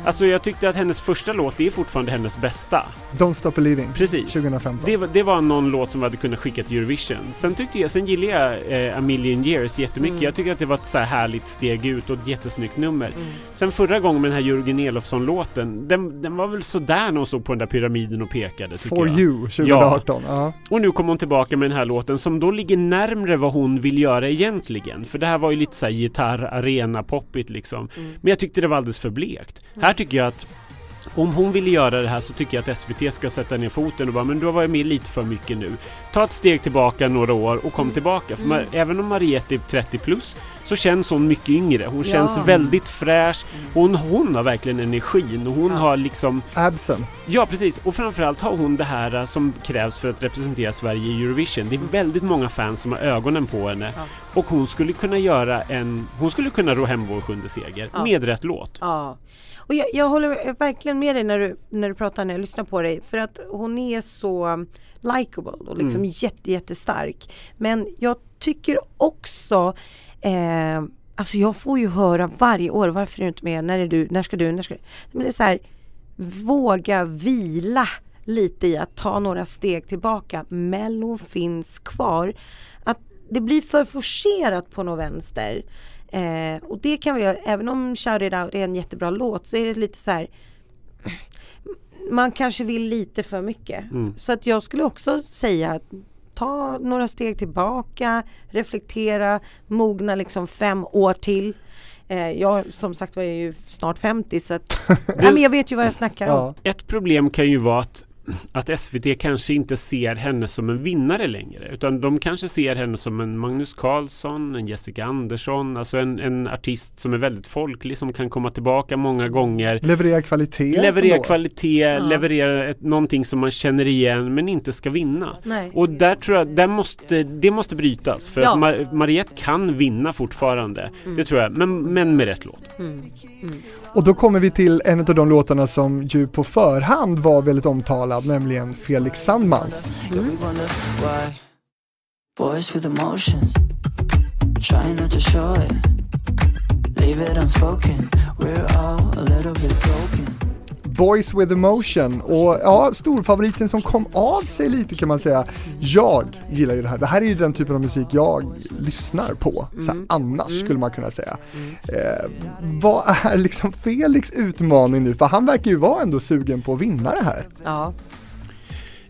Mm. Alltså jag tyckte att hennes första låt är fortfarande hennes bästa. Don't Stop Believing. Precis. 2015. Det var, det var någon låt som vi hade kunnat skicka till Eurovision. Sen tyckte jag, sen gillar jag eh, A Million Years jättemycket. Mm. Jag tycker att det var ett så här härligt steg ut och ett jättesnyggt nummer. Mm. Sen förra gången med den här Jörgen Elofsson-låten, den, den var väl sådär när hon stod på den där pyramiden och pekade For jag. You 2018. Ja. Och nu kommer hon tillbaka med den här låten som då ligger närmre vad hon vill göra egentligen. För det här var ju lite såhär gitarr, arena, poppigt liksom. Mm. Men jag tyckte det var alldeles för blekt. Här tycker jag att om hon vill göra det här så tycker jag att SVT ska sätta ner foten och bara men du har varit med lite för mycket nu. Ta ett steg tillbaka några år och kom tillbaka. För Mm. ma- även om Mariette är 30 plus så känns hon mycket yngre. Hon Ja. känns väldigt fräsch. Hon, hon har verkligen energin och hon Ja. har liksom Absen. Ja precis, och framförallt har hon det här eh, som krävs för att representera Sverige i Eurovision. Det är väldigt många fans som har ögonen på henne. Ja. Och hon skulle kunna göra en... Hon skulle kunna ro hem vår sjunde seger Ja. med rätt låt. Och jag, jag håller verkligen med dig när du, när du pratar, när jag lyssnar på dig. För att hon är så likable och liksom jätte, jättestark. Men jag tycker också eh, Alltså jag får ju höra varje år, varför är du inte med, när är du, när ska du, när ska du? Men det är så här, våga vila lite i att ta några steg tillbaka. Mellon finns kvar. Att det blir för forcerat på något vänster. Eh, och det kan vi göra, även om Shout It Out är en jättebra låt så är det lite så här man kanske vill lite för mycket. Mm. Så att jag skulle också säga att ta några steg tillbaka, reflektera, mogna liksom fem år till. Eh, jag som sagt var ju snart 50 så att, nej, men jag vet ju vad jag snackar om. Ja. Ett problem kan ju vara att, att SVT kanske inte ser henne som en vinnare längre. Utan de kanske ser henne som en Magnus Carlsson, en Jessica Andersson. Alltså en, en artist som är väldigt folklig, som kan komma tillbaka många gånger. Leverera kvalitet. Leverera kvalitet, leverera ett, någonting som man känner igen men inte ska vinna. Nej. Och där tror jag, där måste, det måste brytas. För Ja. att Ma- Mariette kan vinna fortfarande. Det tror jag, men, men med rätt låt. Och då kommer vi till en av de låtarna som ju på förhand var väldigt omtalad, nämligen Felix Sandmans. Why boys with emotion och ja, storfavoriten som kom av sig lite kan man säga. Jag gillar ju det här. Det här är ju den typen av musik jag lyssnar på. Så här, annars skulle man kunna säga. Eh, vad är liksom Felix utmaning nu? För han verkar ju vara ändå sugen på att vinna det här. Ja.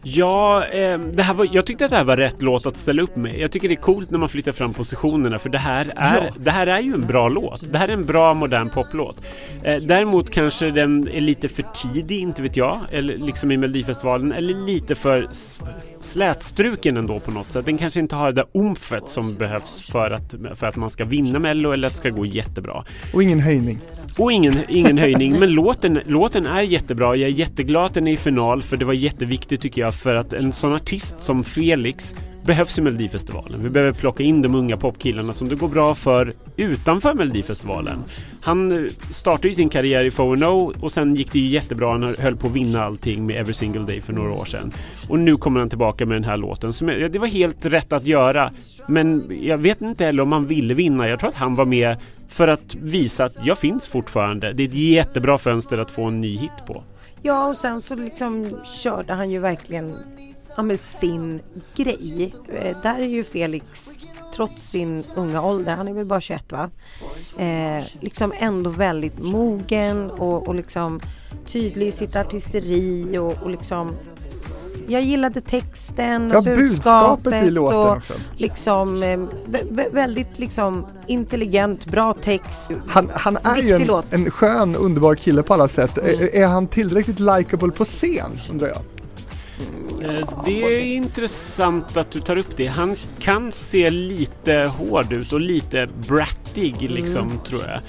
Ja, eh, det här var, jag tyckte att det här var rätt låt att ställa upp med. Jag tycker det är coolt när man flyttar fram positionerna för det här är, Ja. det här är ju en bra låt. Det här är en bra modern poplåt. Eh, däremot kanske den är lite för tidig, inte vet jag, eller liksom i Melodifestivalen, eller lite för slätstruken ändå på något sätt. Den kanske inte har det där omfet som behövs för att, för att man ska vinna Mello eller att det ska gå jättebra. Och ingen höjning. Och ingen, ingen höjning, men låten, låten är jättebra. Jag är jätteglad att den är i final för det var jätteviktigt tycker jag för att en sån artist som Felix behövs i Melodifestivalen. Vi behöver plocka in de unga popkillarna som det går bra för utanför Melodifestivalen. Han eh, startade ju sin karriär i 4 och sen gick det ju jättebra. Han höll på att vinna allting med Every Single Day för några år sedan. Och nu kommer han tillbaka med den här låten. Som det var helt rätt att göra. Men jag vet inte heller om han ville vinna. Jag tror att han var med för att visa att jag finns fortfarande. Det är ett jättebra fönster att få en ny hit på. Ja och sen så liksom körde han ju verkligen ja, med sin grej. Eh, där är ju Felix trots sin unga ålder, han är väl bara 21 va? Eh, liksom ändå väldigt mogen och, och liksom tydlig i sitt artisteri och, och liksom jag gillade texten och Ja, budskapet budskapet i låten och också. liksom eh, vä- vä- väldigt liksom intelligent, bra text. Han, han är ju en, låt. en skön, underbar kille på alla sätt. Är, är han tillräckligt likable på scen, undrar jag? Eh, Det är intressant att du tar upp det. Han kan se lite hård ut och lite brattig liksom tror jag.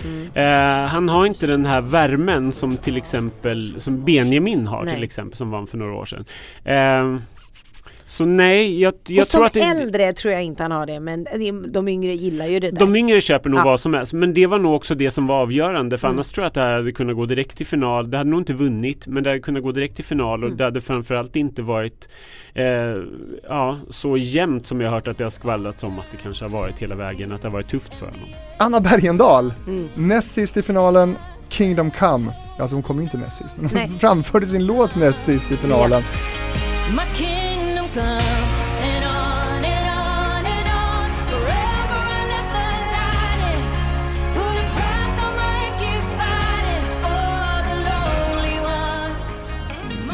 Eh, han har inte den här värmen som till exempel som Benjamin har Nej. till exempel som vann för några år sedan. Eh, så nej, jag, jag Hos tror de att det, äldre tror jag inte han har det men de yngre gillar ju det där. de yngre köper nog Ja. vad som helst, men det var nog också det som var avgörande. För Mm. annars tror jag att det här hade kunnat gå direkt till final. Det hade nog inte vunnit, men det hade kunnat gå direkt till final och Mm. det hade framförallt inte varit eh, ja, så jämnt som jag hört att det har skvallrats om att det kanske har varit hela vägen, att det har varit tufft för honom. Anna Bergendahl, Mm. näst sist i finalen, Kingdom Come. Alltså hon kom ju inte näst sist, men hon framförde sin låt näst sist i finalen. My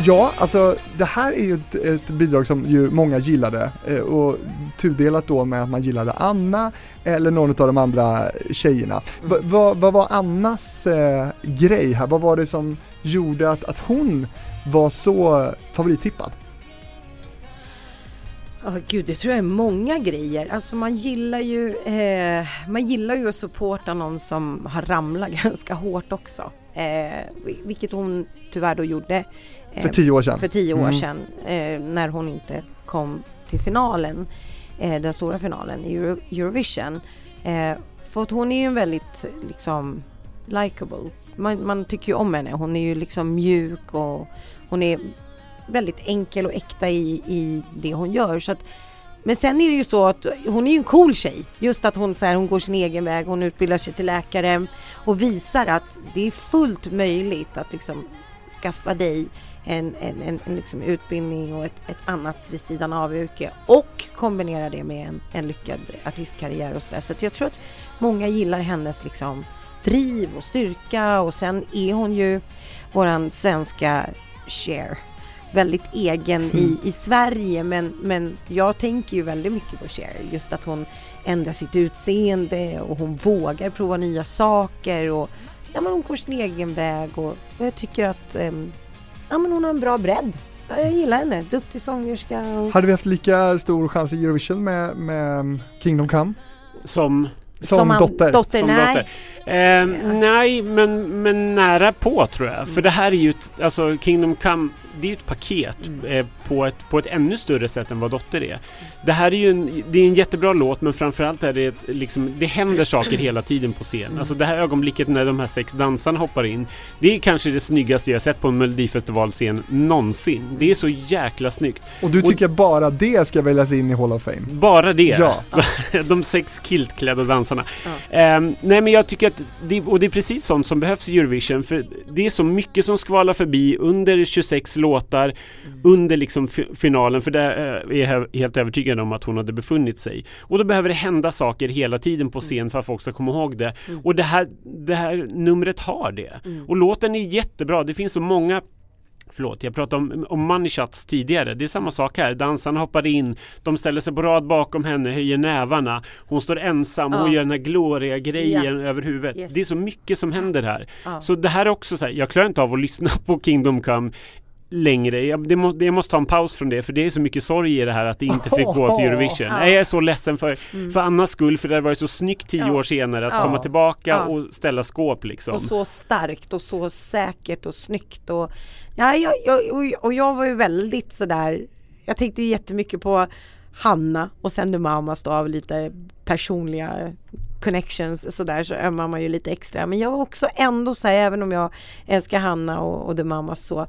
Ja, alltså det här är ju ett, ett bidrag som ju många gillade eh, och tudelat då med att man gillade Anna eller någon av de andra tjejerna. Va, va, vad var Annas eh, grej här? Vad var det som gjorde att, att hon var så favorittippad? Ja gud, det tror jag är många grejer. Alltså man gillar ju, eh, man gillar ju att supporta någon som har ramlat ganska hårt också. Eh, vilket hon tyvärr då gjorde. Eh, För tio år sedan. För tio år Mm. sedan. Eh, när hon inte kom till finalen. Eh, den stora finalen i Euro- Eurovision. För att hon är ju en väldigt liksom likable. Man, man tycker ju om henne. Hon är ju liksom mjuk och hon är väldigt enkel och äkta i, i det hon gör. Så att, men sen är det ju så att hon är ju en cool tjej. Just att hon, så här, hon går sin egen väg, hon utbildar sig till läkare och visar att det är fullt möjligt att liksom skaffa dig en, en, en, en liksom utbildning och ett, ett annat vid sidan av yrke och kombinera det med en, en lyckad artistkarriär och sådär. Så att jag tror att många gillar hennes liksom driv och styrka och sen är hon ju våran svenska Cher väldigt egen i, i Sverige men, men jag tänker ju väldigt mycket på Cher. Just att hon ändrar sitt utseende och hon vågar prova nya saker och ja, men hon går sin egen väg och, och jag tycker att ehm, ja, men hon har en bra bredd. Ja, Jag gillar henne, duktig sångerska. Och... Hade vi haft lika stor chans i Eurovision med, med Kingdom Come? Som Som, han- dotter? dotter Som nej. dotter. Eh, nej, men, men nära på tror jag. För det här är ju alltså Kingdom Come, det är ett paket eh, på, ett, på ett ännu större sätt än vad Dotter är. Det här är ju en, det är en jättebra låt men framförallt är det ett, liksom, det händer saker hela tiden på scen. Alltså det här ögonblicket när de här sex dansarna hoppar in. Det är kanske det snyggaste jag sett på en melodifestivalscen någonsin. Det är så jäkla snyggt. Och du tycker bara det ska väljas in i Hall of Fame? Bara det. Ja. De sex kiltklädda dansarna. Ehm, nej men jag tycker att, det, och det är precis sånt som behövs i Eurovision för det är så mycket som skvalar förbi under 26 låtar under liksom fi- finalen för där eh, är jag helt övertygad om att hon hade befunnit sig. Och då behöver det hända saker hela tiden på scen för att folk ska komma ihåg det. Och det här, det här numret har det. Och låten är jättebra. Det finns så många Förlåt, jag pratade om, om money shots tidigare. Det är samma sak här. Dansarna hoppar in, de ställer sig på rad bakom henne, höjer nävarna. Hon står ensam och Ja. gör den här Gloria-grejen över huvudet. Yes. Det är så mycket som händer här. Ja. Så det här är också så här, jag klarar inte av att lyssna på Kingdom Come längre. Jag, det må, det, jag måste ta en paus från det för det är så mycket sorg i det här att det inte fick gå till Eurovision. Ja. Nej, Jag är så ledsen för, för Annas skull för det har varit så snyggt tio Ja. år senare att Ja. komma tillbaka Ja. och ställa skåp liksom. Och så starkt och så säkert och snyggt och, ja, jag, jag, och, och jag var ju väldigt sådär Jag tänkte jättemycket på Hanna och sen The Mamas då av lite personliga connections sådär så ömmar man ju lite extra men jag var också ändå så här, även om jag älskar Hanna och, och The Mamas så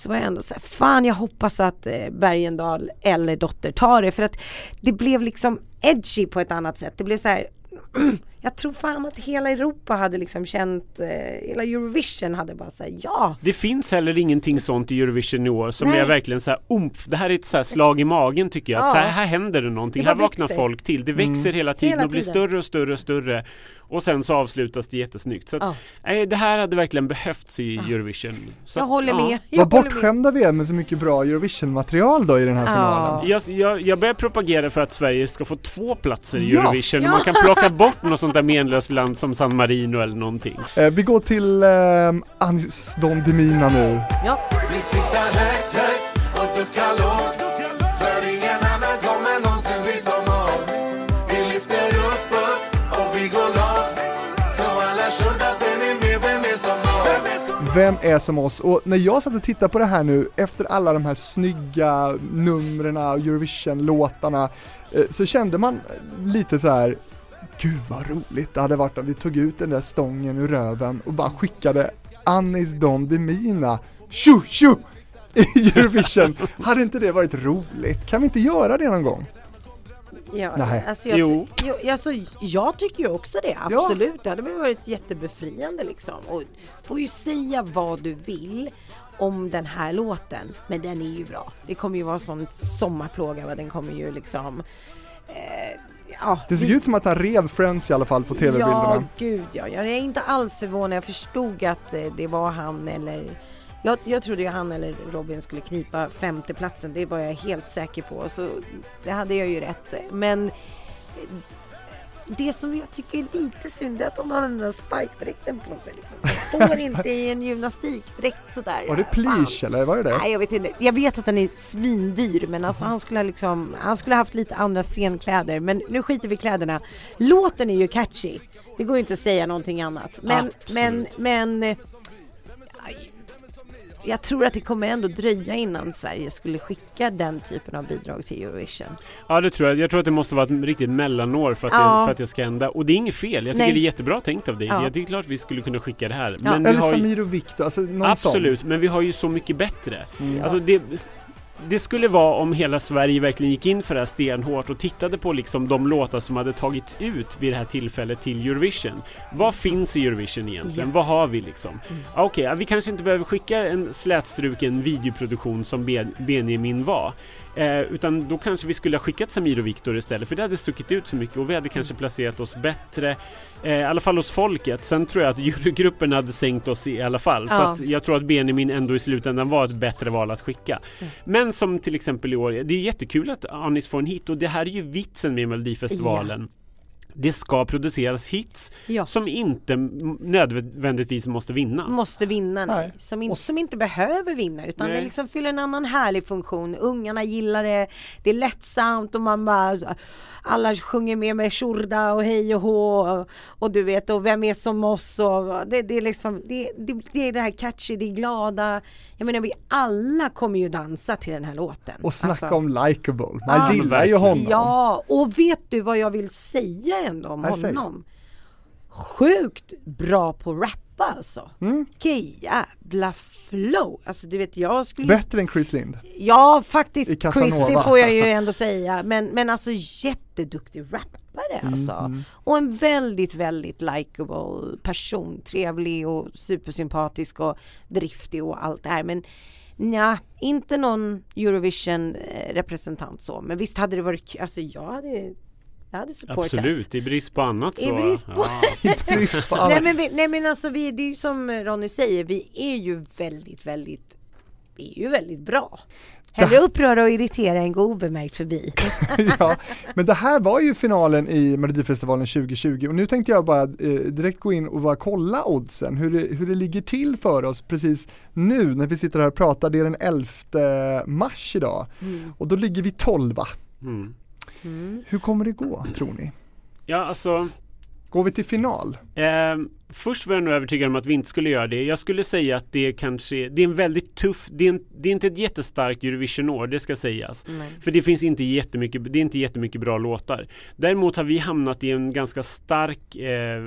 så var jag ändå så här, fan jag hoppas att Bergendal Bergendahl eller Dotter tar det för att det blev liksom edgy på ett annat sätt. Det blev så här jag tror fan att hela Europa hade liksom känt, eh, hela Eurovision hade bara sagt ja. Det finns heller ingenting sånt i Eurovision i år som Nej. är verkligen så här umf. Det här är ett så här slag i magen tycker jag. Att Ja. så här, här händer det någonting. Det här vaknar växer. folk till. Det växer hela tiden Hela och blir tiden. större och större och större. Och sen så avslutas det jättesnyggt. Så att, Ja. nej, det här hade verkligen behövts i Eurovision. Så Jag håller ja. med. Jag Vad bortskämda vi är med så mycket bra Eurovision-material då i den här Ja. finalen. Jag, jag, jag börjar propagera för att Sverige ska få två platser i Ja. Eurovision. Ja. Man kan plocka bort något sånt där menlöst land som San Marino eller någonting. Eh, vi går till eh, Anis Don Demina nu. Ja. Vi siktar högt, högt och duckar lågt För ingen annan kommer någonsin bli som oss Vi lyfter upp, upp och vi går loss Så alla tjordar ser ni med, vem är som oss? Vem är som oss? Och när jag satt och tittade på det här nu efter alla de här snygga numren och Eurovision-låtarna eh, så kände man lite så här Gud vad roligt det hade varit om vi tog ut den där stången ur röven och bara skickade Anis Don Demina tjo tjo i Eurovision. hade inte det varit roligt? Kan vi inte göra det någon gång? Ja, Nej. Alltså jag, Jo. ty- jo, alltså jag tycker ju också det, Ja. absolut. Det hade varit jättebefriande liksom. Och får ju säga vad du vill om den här låten, men den är ju bra. Det kommer ju vara sån sommarplåga, va? den kommer ju liksom eh, ja, Det såg vi- ut som att han rev Friends i alla fall på Ja, tv-bilderna. gud ja. Jag är inte alls förvånad. Jag förstod att eh, det var han eller jag, jag trodde ju han eller Robin skulle knipa femteplatsen. Det var jag helt säker på. Så det hade jag ju rätt. Men det som jag tycker är lite synd är att de har den där spikedräkten på sig. Liksom. De står inte i en gymnastikdräkt sådär. Var det. Pliche eller var det det? Nej jag vet inte. Jag vet att den är svindyr men alltså han skulle ha liksom, han skulle ha haft lite andra scenkläder. Men nu skiter vi i kläderna. Låten är ju catchy. Det går ju inte att säga någonting annat. Men, Absolut. men, men eh, jag tror att det kommer ändå dröja innan Sverige skulle skicka den typen av bidrag till Eurovision. Ja det tror jag. Jag tror att det måste vara ett riktigt mellanår för att, Ja. det, för att det ska hända. Och det är inget fel. Jag tycker Nej. det är jättebra tänkt av dig. Ja. Det är klart vi skulle kunna skicka det här. Ja. Men vi Eller har ju, Samir och Viktor, alltså någon Absolut, men vi har ju så mycket bättre. Mm. Alltså det, det skulle vara om hela Sverige verkligen gick in för det här stenhårt och tittade på liksom de låtar som hade tagits ut vid det här tillfället till Eurovision. Vad finns i Eurovision egentligen? Ja. Vad har vi liksom? Ja, Okej, ja, vi kanske inte behöver skicka en slätstruken videoproduktion som Ben- Benjamin var. Eh, utan då kanske vi skulle ha skickat Samir och Viktor istället för det hade stuckit ut så mycket och vi hade kanske placerat oss bättre. Eh, I alla fall hos folket. Sen tror jag att jurygruppen hade sänkt oss i alla fall. Så Ja. att jag tror att Benjamin ändå i slutändan var ett bättre val att skicka. Men som till exempel i år, det är jättekul att Anis får en hit och det här är ju vitsen med Melodifestivalen. Det ska produceras hits Ja. som inte nödvändigtvis måste vinna. Måste vinna, nej. Nej. Som, in, Och- som inte behöver vinna utan Nej. det liksom fyller en annan härlig funktion. Ungarna gillar det, det är lättsamt och man bara alla sjunger med med Shurda och hej och hå och, och du vet och vem är som oss och det, det är liksom det, det, det är det här catchy, det är glada. Jag menar vi alla kommer ju dansa till den här låten. Och snacka Alltså. om likeable. Man Ja. gillar ju honom. Ja, och vet du vad jag vill säga ändå om säg. honom? Sjukt bra på att rappa alltså. Mm. Vilken jävla flow! Alltså du vet jag skulle. Bättre än Chris Lind. Ja I faktiskt Casanova. Chris, det får jag ju ändå säga. Men, men alltså jätteduktig rappare alltså. Mm, Och en väldigt, väldigt likable person. Trevlig och supersympatisk och driftig och allt det här. Men Nja, inte någon Eurovision eh, så. Men visst hade det varit kul. Alltså jag hade, jag hade supportat. Absolut, i brist på annat I så. brist på- Ja. I brist på. Nej men, vi, nej men alltså vi, det är ju som Ronny säger, vi är ju väldigt, väldigt, vi är ju väldigt bra. Hellre uppröra och irritera än gå obemärkt förbi. ja, men det här var ju finalen i Melodifestivalen 2020 och nu tänkte jag bara eh, direkt gå in och bara kolla oddsen, hur det, hur det ligger till för oss precis nu när vi sitter här och pratar. Det är den 11 mars idag och då ligger vi 12 Mm. Hur kommer det gå tror ni? ja, alltså Går vi till final? Eh, först var jag nog övertygad om att vi inte skulle göra det. Jag skulle säga att det kanske det är en väldigt tuff, det är, en, det är inte ett jättestarkt Eurovision-år, det ska sägas. För det finns inte jättemycket, det är inte jättemycket bra låtar. Däremot har vi hamnat i en ganska stark eh,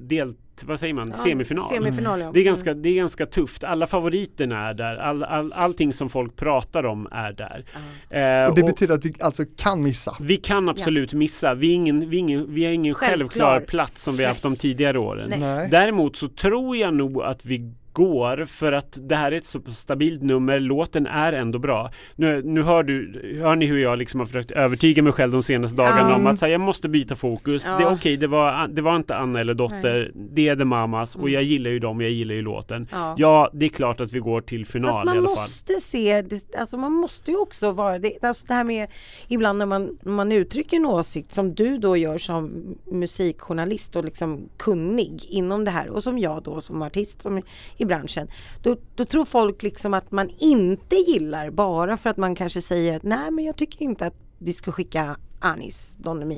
del, vad säger man, semifinal. Semifinal ja. Det är, ganska, det är ganska tufft. Alla favoriterna är där. All, all, allting som folk pratar om är där. Eh, Och det och- betyder att vi alltså kan missa. vi kan absolut missa. Vi, är ingen, vi, är ingen, vi har ingen Självklar. självklar plats som vi haft de tidigare åren. Nej. Nej. Däremot så tror jag nog att vi går för att det här är ett så stabilt nummer, låten är ändå bra. Nu, nu hör, du, hör ni hur jag liksom har försökt övertyga mig själv de senaste dagarna om att här, jag måste byta fokus. Ja. Det är okej, det, var, det var inte Anna eller Dotter, det är The Mamas och jag gillar ju dem, jag gillar ju låten. Mm. Ja. Ja, det är klart att vi går till final Fast i man alla fall. måste se, det, alltså man måste ju också vara, det, alltså det här med ibland när man, man uttrycker en åsikt som du då gör som musikjournalist och liksom kunnig inom det här och som jag då som artist som i branschen. Då, då tror folk liksom att man inte gillar bara för att man kanske säger att nej men jag tycker inte att vi ska skicka Anis Don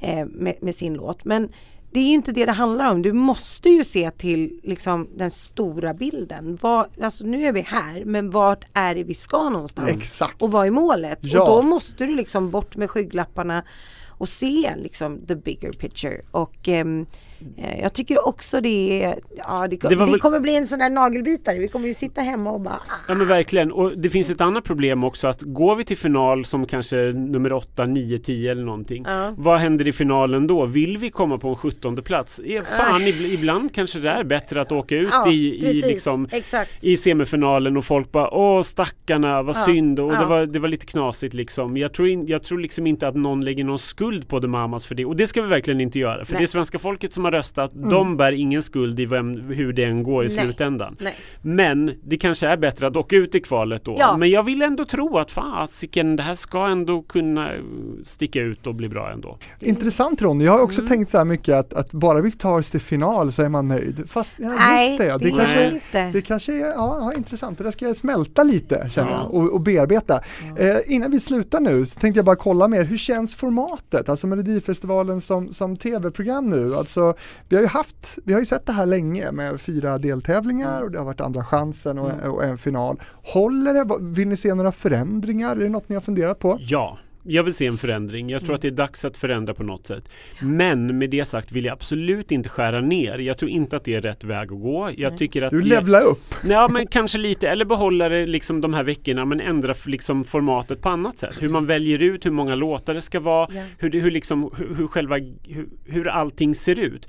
eh, med, med sin låt. Men det är ju inte det det handlar om. Du måste ju se till liksom, den stora bilden. Var, alltså, nu är vi här, men vart är det vi ska någonstans? Exakt. Och vad är målet? Ja. Och då måste du liksom bort med skygglapparna och se liksom the bigger picture. Och ehm, eh, jag tycker också det är, ja det, Det det, väl- kommer bli en sån där nagelbitare. Vi kommer ju sitta hemma och bara, Ja men verkligen, och det finns ett annat problem också att går vi till final som kanske nummer 8, 9, 10 eller någonting Ja. Vad händer i finalen då? Vill vi komma på en 17 plats? Eh, Fan, ib- ibland kanske det är bättre att åka ut ja, i, i, liksom, i semifinalen och folk bara Åh stackarna, vad Ja, synd och det, var, det var lite knasigt liksom jag tror, in, jag tror liksom inte att någon lägger någon skuld på The Mamas för det och det ska vi verkligen inte göra för Nej. det är svenska folket som har röstat De bär ingen skuld i vem, hur det än går i Nej. slutändan Nej. men det kanske är bättre att åka ut i kvalet då. Ja. Men jag vill ändå tro att fasiken, det här ska ändå kunna sticka ut och bli bra ändå. Intressant Ronny, jag har också Mm. tänkt så här mycket att, att bara vi tar oss till final så är man nöjd. Fast ja, just Nej, det, det det, är kanske, inte. det kanske är ja, ja, intressant. Det där ska jag smälta lite känner Ja. jag och, och bearbeta. Eh, innan vi slutar nu så tänkte jag bara kolla med hur känns formatet, alltså Melodifestivalen som, som tv-program nu? Alltså, vi har ju haft, vi har ju sett det här länge med fyra deltävlingar och det har varit andra chansen och, och en final. Håller det? Vill ni se några förändringar? Är det något ni har funderat på? Ja, jag vill se en förändring. Jag tror att det är dags att förändra på något sätt. Men med det sagt vill jag absolut inte skära ner. Jag tror inte att det är rätt väg att gå. Jag tycker att Du levlar upp. Ja men kanske lite, eller behålla det liksom de här veckorna men ändra liksom formatet på annat sätt. Hur man väljer ut hur många låtar det ska vara, Ja. hur, hur, liksom, hur, hur själva, hur, hur allting ser ut.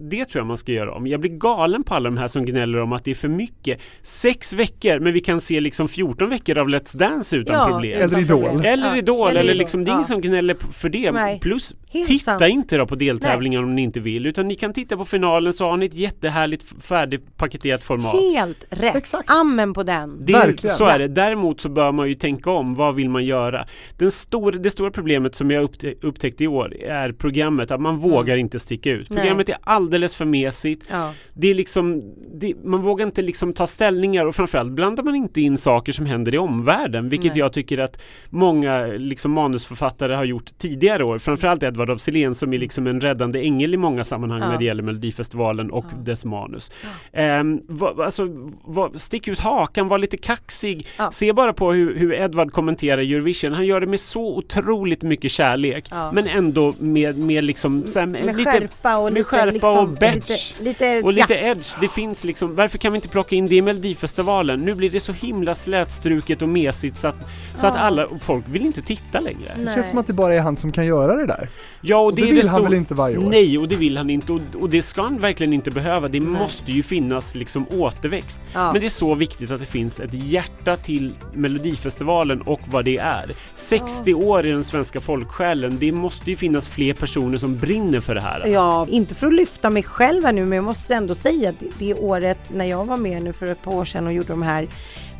Det tror jag man ska göra om. Jag blir galen på alla de här som gnäller om att det är för mycket. Sex veckor, men vi kan se liksom 14 veckor av Let's Dance utan Ja, problem. Eller Idol. Eller Ja, Idol, eller, Idol. liksom, det är ingen Ja. som gnäller för det. Nej. Plus, Helt titta sant. inte då på deltävlingen om ni inte vill, utan ni kan titta på finalen så har ni ett jättehärligt färdigpaketerat format. Helt rätt. Exakt. Amen på den. Det, Verkligen. Så är det. Däremot så bör man ju tänka om. Vad vill man göra? Den stor, det stora problemet som jag uppte, upptäckt i år är programmet. Att man vågar inte sticka ut. Nej. Programmet är alldeles för mesigt. Ja. Det är liksom, det, man vågar inte liksom ta ställningar och framförallt blandar man inte in saker som händer i omvärlden. Vilket Nej. jag tycker att många liksom manusförfattare har gjort tidigare år. Framförallt Edvard af Sillén som är liksom en räddande ängel i många sammanhang Ja. när det gäller Melodifestivalen och dess manus. Ehm, vad, alltså, vad, stick ut hakan, var lite kaxig. Ja. Se bara på hur, hur Edvard kommenterar Eurovision. Han gör det med så otroligt mycket kärlek. Ja. Men ändå med, med liksom så här, Med lite, skärpa och med lite, skärpa liksom, och batch. Lite, lite, och lite ja. edge, det finns liksom, varför kan vi inte plocka in det i Melodifestivalen? Nu blir det så himla slätstruket och mesigt så att, så att Ja. alla, folk vill inte titta längre. Det känns som att det bara är han som kan göra det där. Ja, och Och det, det vill det han stor- väl inte varje år? Nej, och det vill han inte och, och det ska han verkligen inte behöva. Det måste ju finnas liksom återväxt. Ja. Men det är så viktigt att det finns ett hjärta till Melodifestivalen och vad det är. 60 år i den svenska folksjälen, det måste ju finnas fler personer som brinner för det här. Ja, inte för att lyfta mig själv här nu men jag måste ändå säga att det, det året när jag var med nu för ett par år sedan och gjorde de här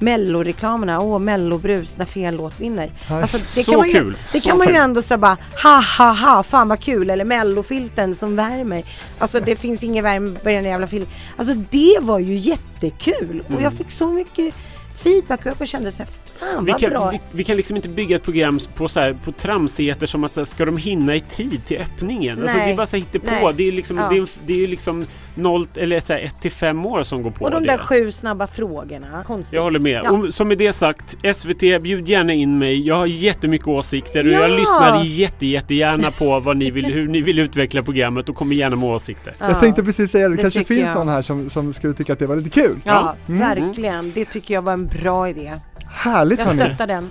melloreklamerna, åh mellobrus när fel låt vinner. Alltså, det Så kan man ju, kul, det så kan man ju ändå säga bara ha ha ha, fan vad kul eller mellofilten som värmer. Alltså det finns ingen värme på den jävla filten. Alltså det var ju jättekul och jag fick så mycket feedback och jag kände så här, fan Vi kan, vi, vi kan liksom inte bygga ett program på, så här, på tramsigheter som att så här, ska de hinna i tid till öppningen? Alltså, Nej, det är bara så här på. nej. Det är liksom, Ja. det är, det är liksom 0 eller så här, 1 till 5 år som går på Och de det. där sju snabba frågorna. Konstigt. Jag håller med. Ja. Och som med det sagt, SVT bjud gärna in mig. Jag har jättemycket åsikter och jag Ja! lyssnar jätte, jättegärna på vad ni vill, hur ni vill utveckla programmet och kommer gärna med åsikter. Ja. Jag tänkte precis säga det, det kanske finns jag. någon här som, som skulle tycka att det var lite kul. Ja, Mm. verkligen. Det tycker jag var en bra idé. Härligt Jag hörni. stöttar den.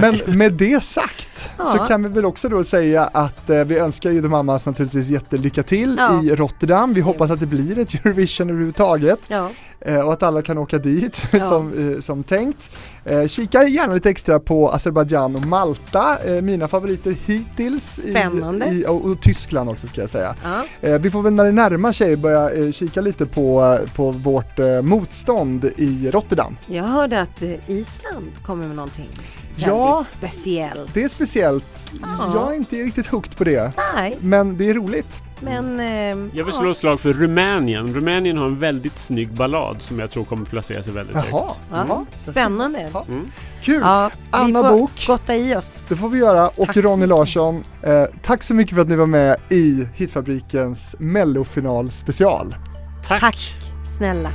Men med det sagt Ja. så kan vi väl också då säga att eh, vi önskar ju The Mamas naturligtvis jättelycka till Ja. i Rotterdam. Vi hoppas att det blir ett Eurovision överhuvudtaget Ja. Eh, och att alla kan åka dit Ja. som, eh, som tänkt. Eh, kika gärna lite extra på Azerbajdzjan och Malta, mina favoriter hittills. i- Spännande. I, och, och Tyskland också ska jag säga. Ja. Vi får väl när det närmar sig börja kika lite på, på vårt motstånd i Rotterdam. Jag hörde att Island kommer med någonting Ja. väldigt speciellt. Det är speciellt, Ja. jag är inte riktigt hooked på det. Nej, Men det är roligt. men... Eh, Jag vill ja. slå ett slag för Rumänien. Rumänien har en väldigt snygg ballad som jag tror kommer placera sig väldigt Jaha, högt. Ja, ja. spännande. Ja. Mm. Kul! Ja, vi Anna får Bok. gotta i oss. Det får vi göra. Och Tack Ronny. Larsson, eh, tack så mycket för att ni var med i Hitfabrikens mellofinal special. Tack. Tack snälla.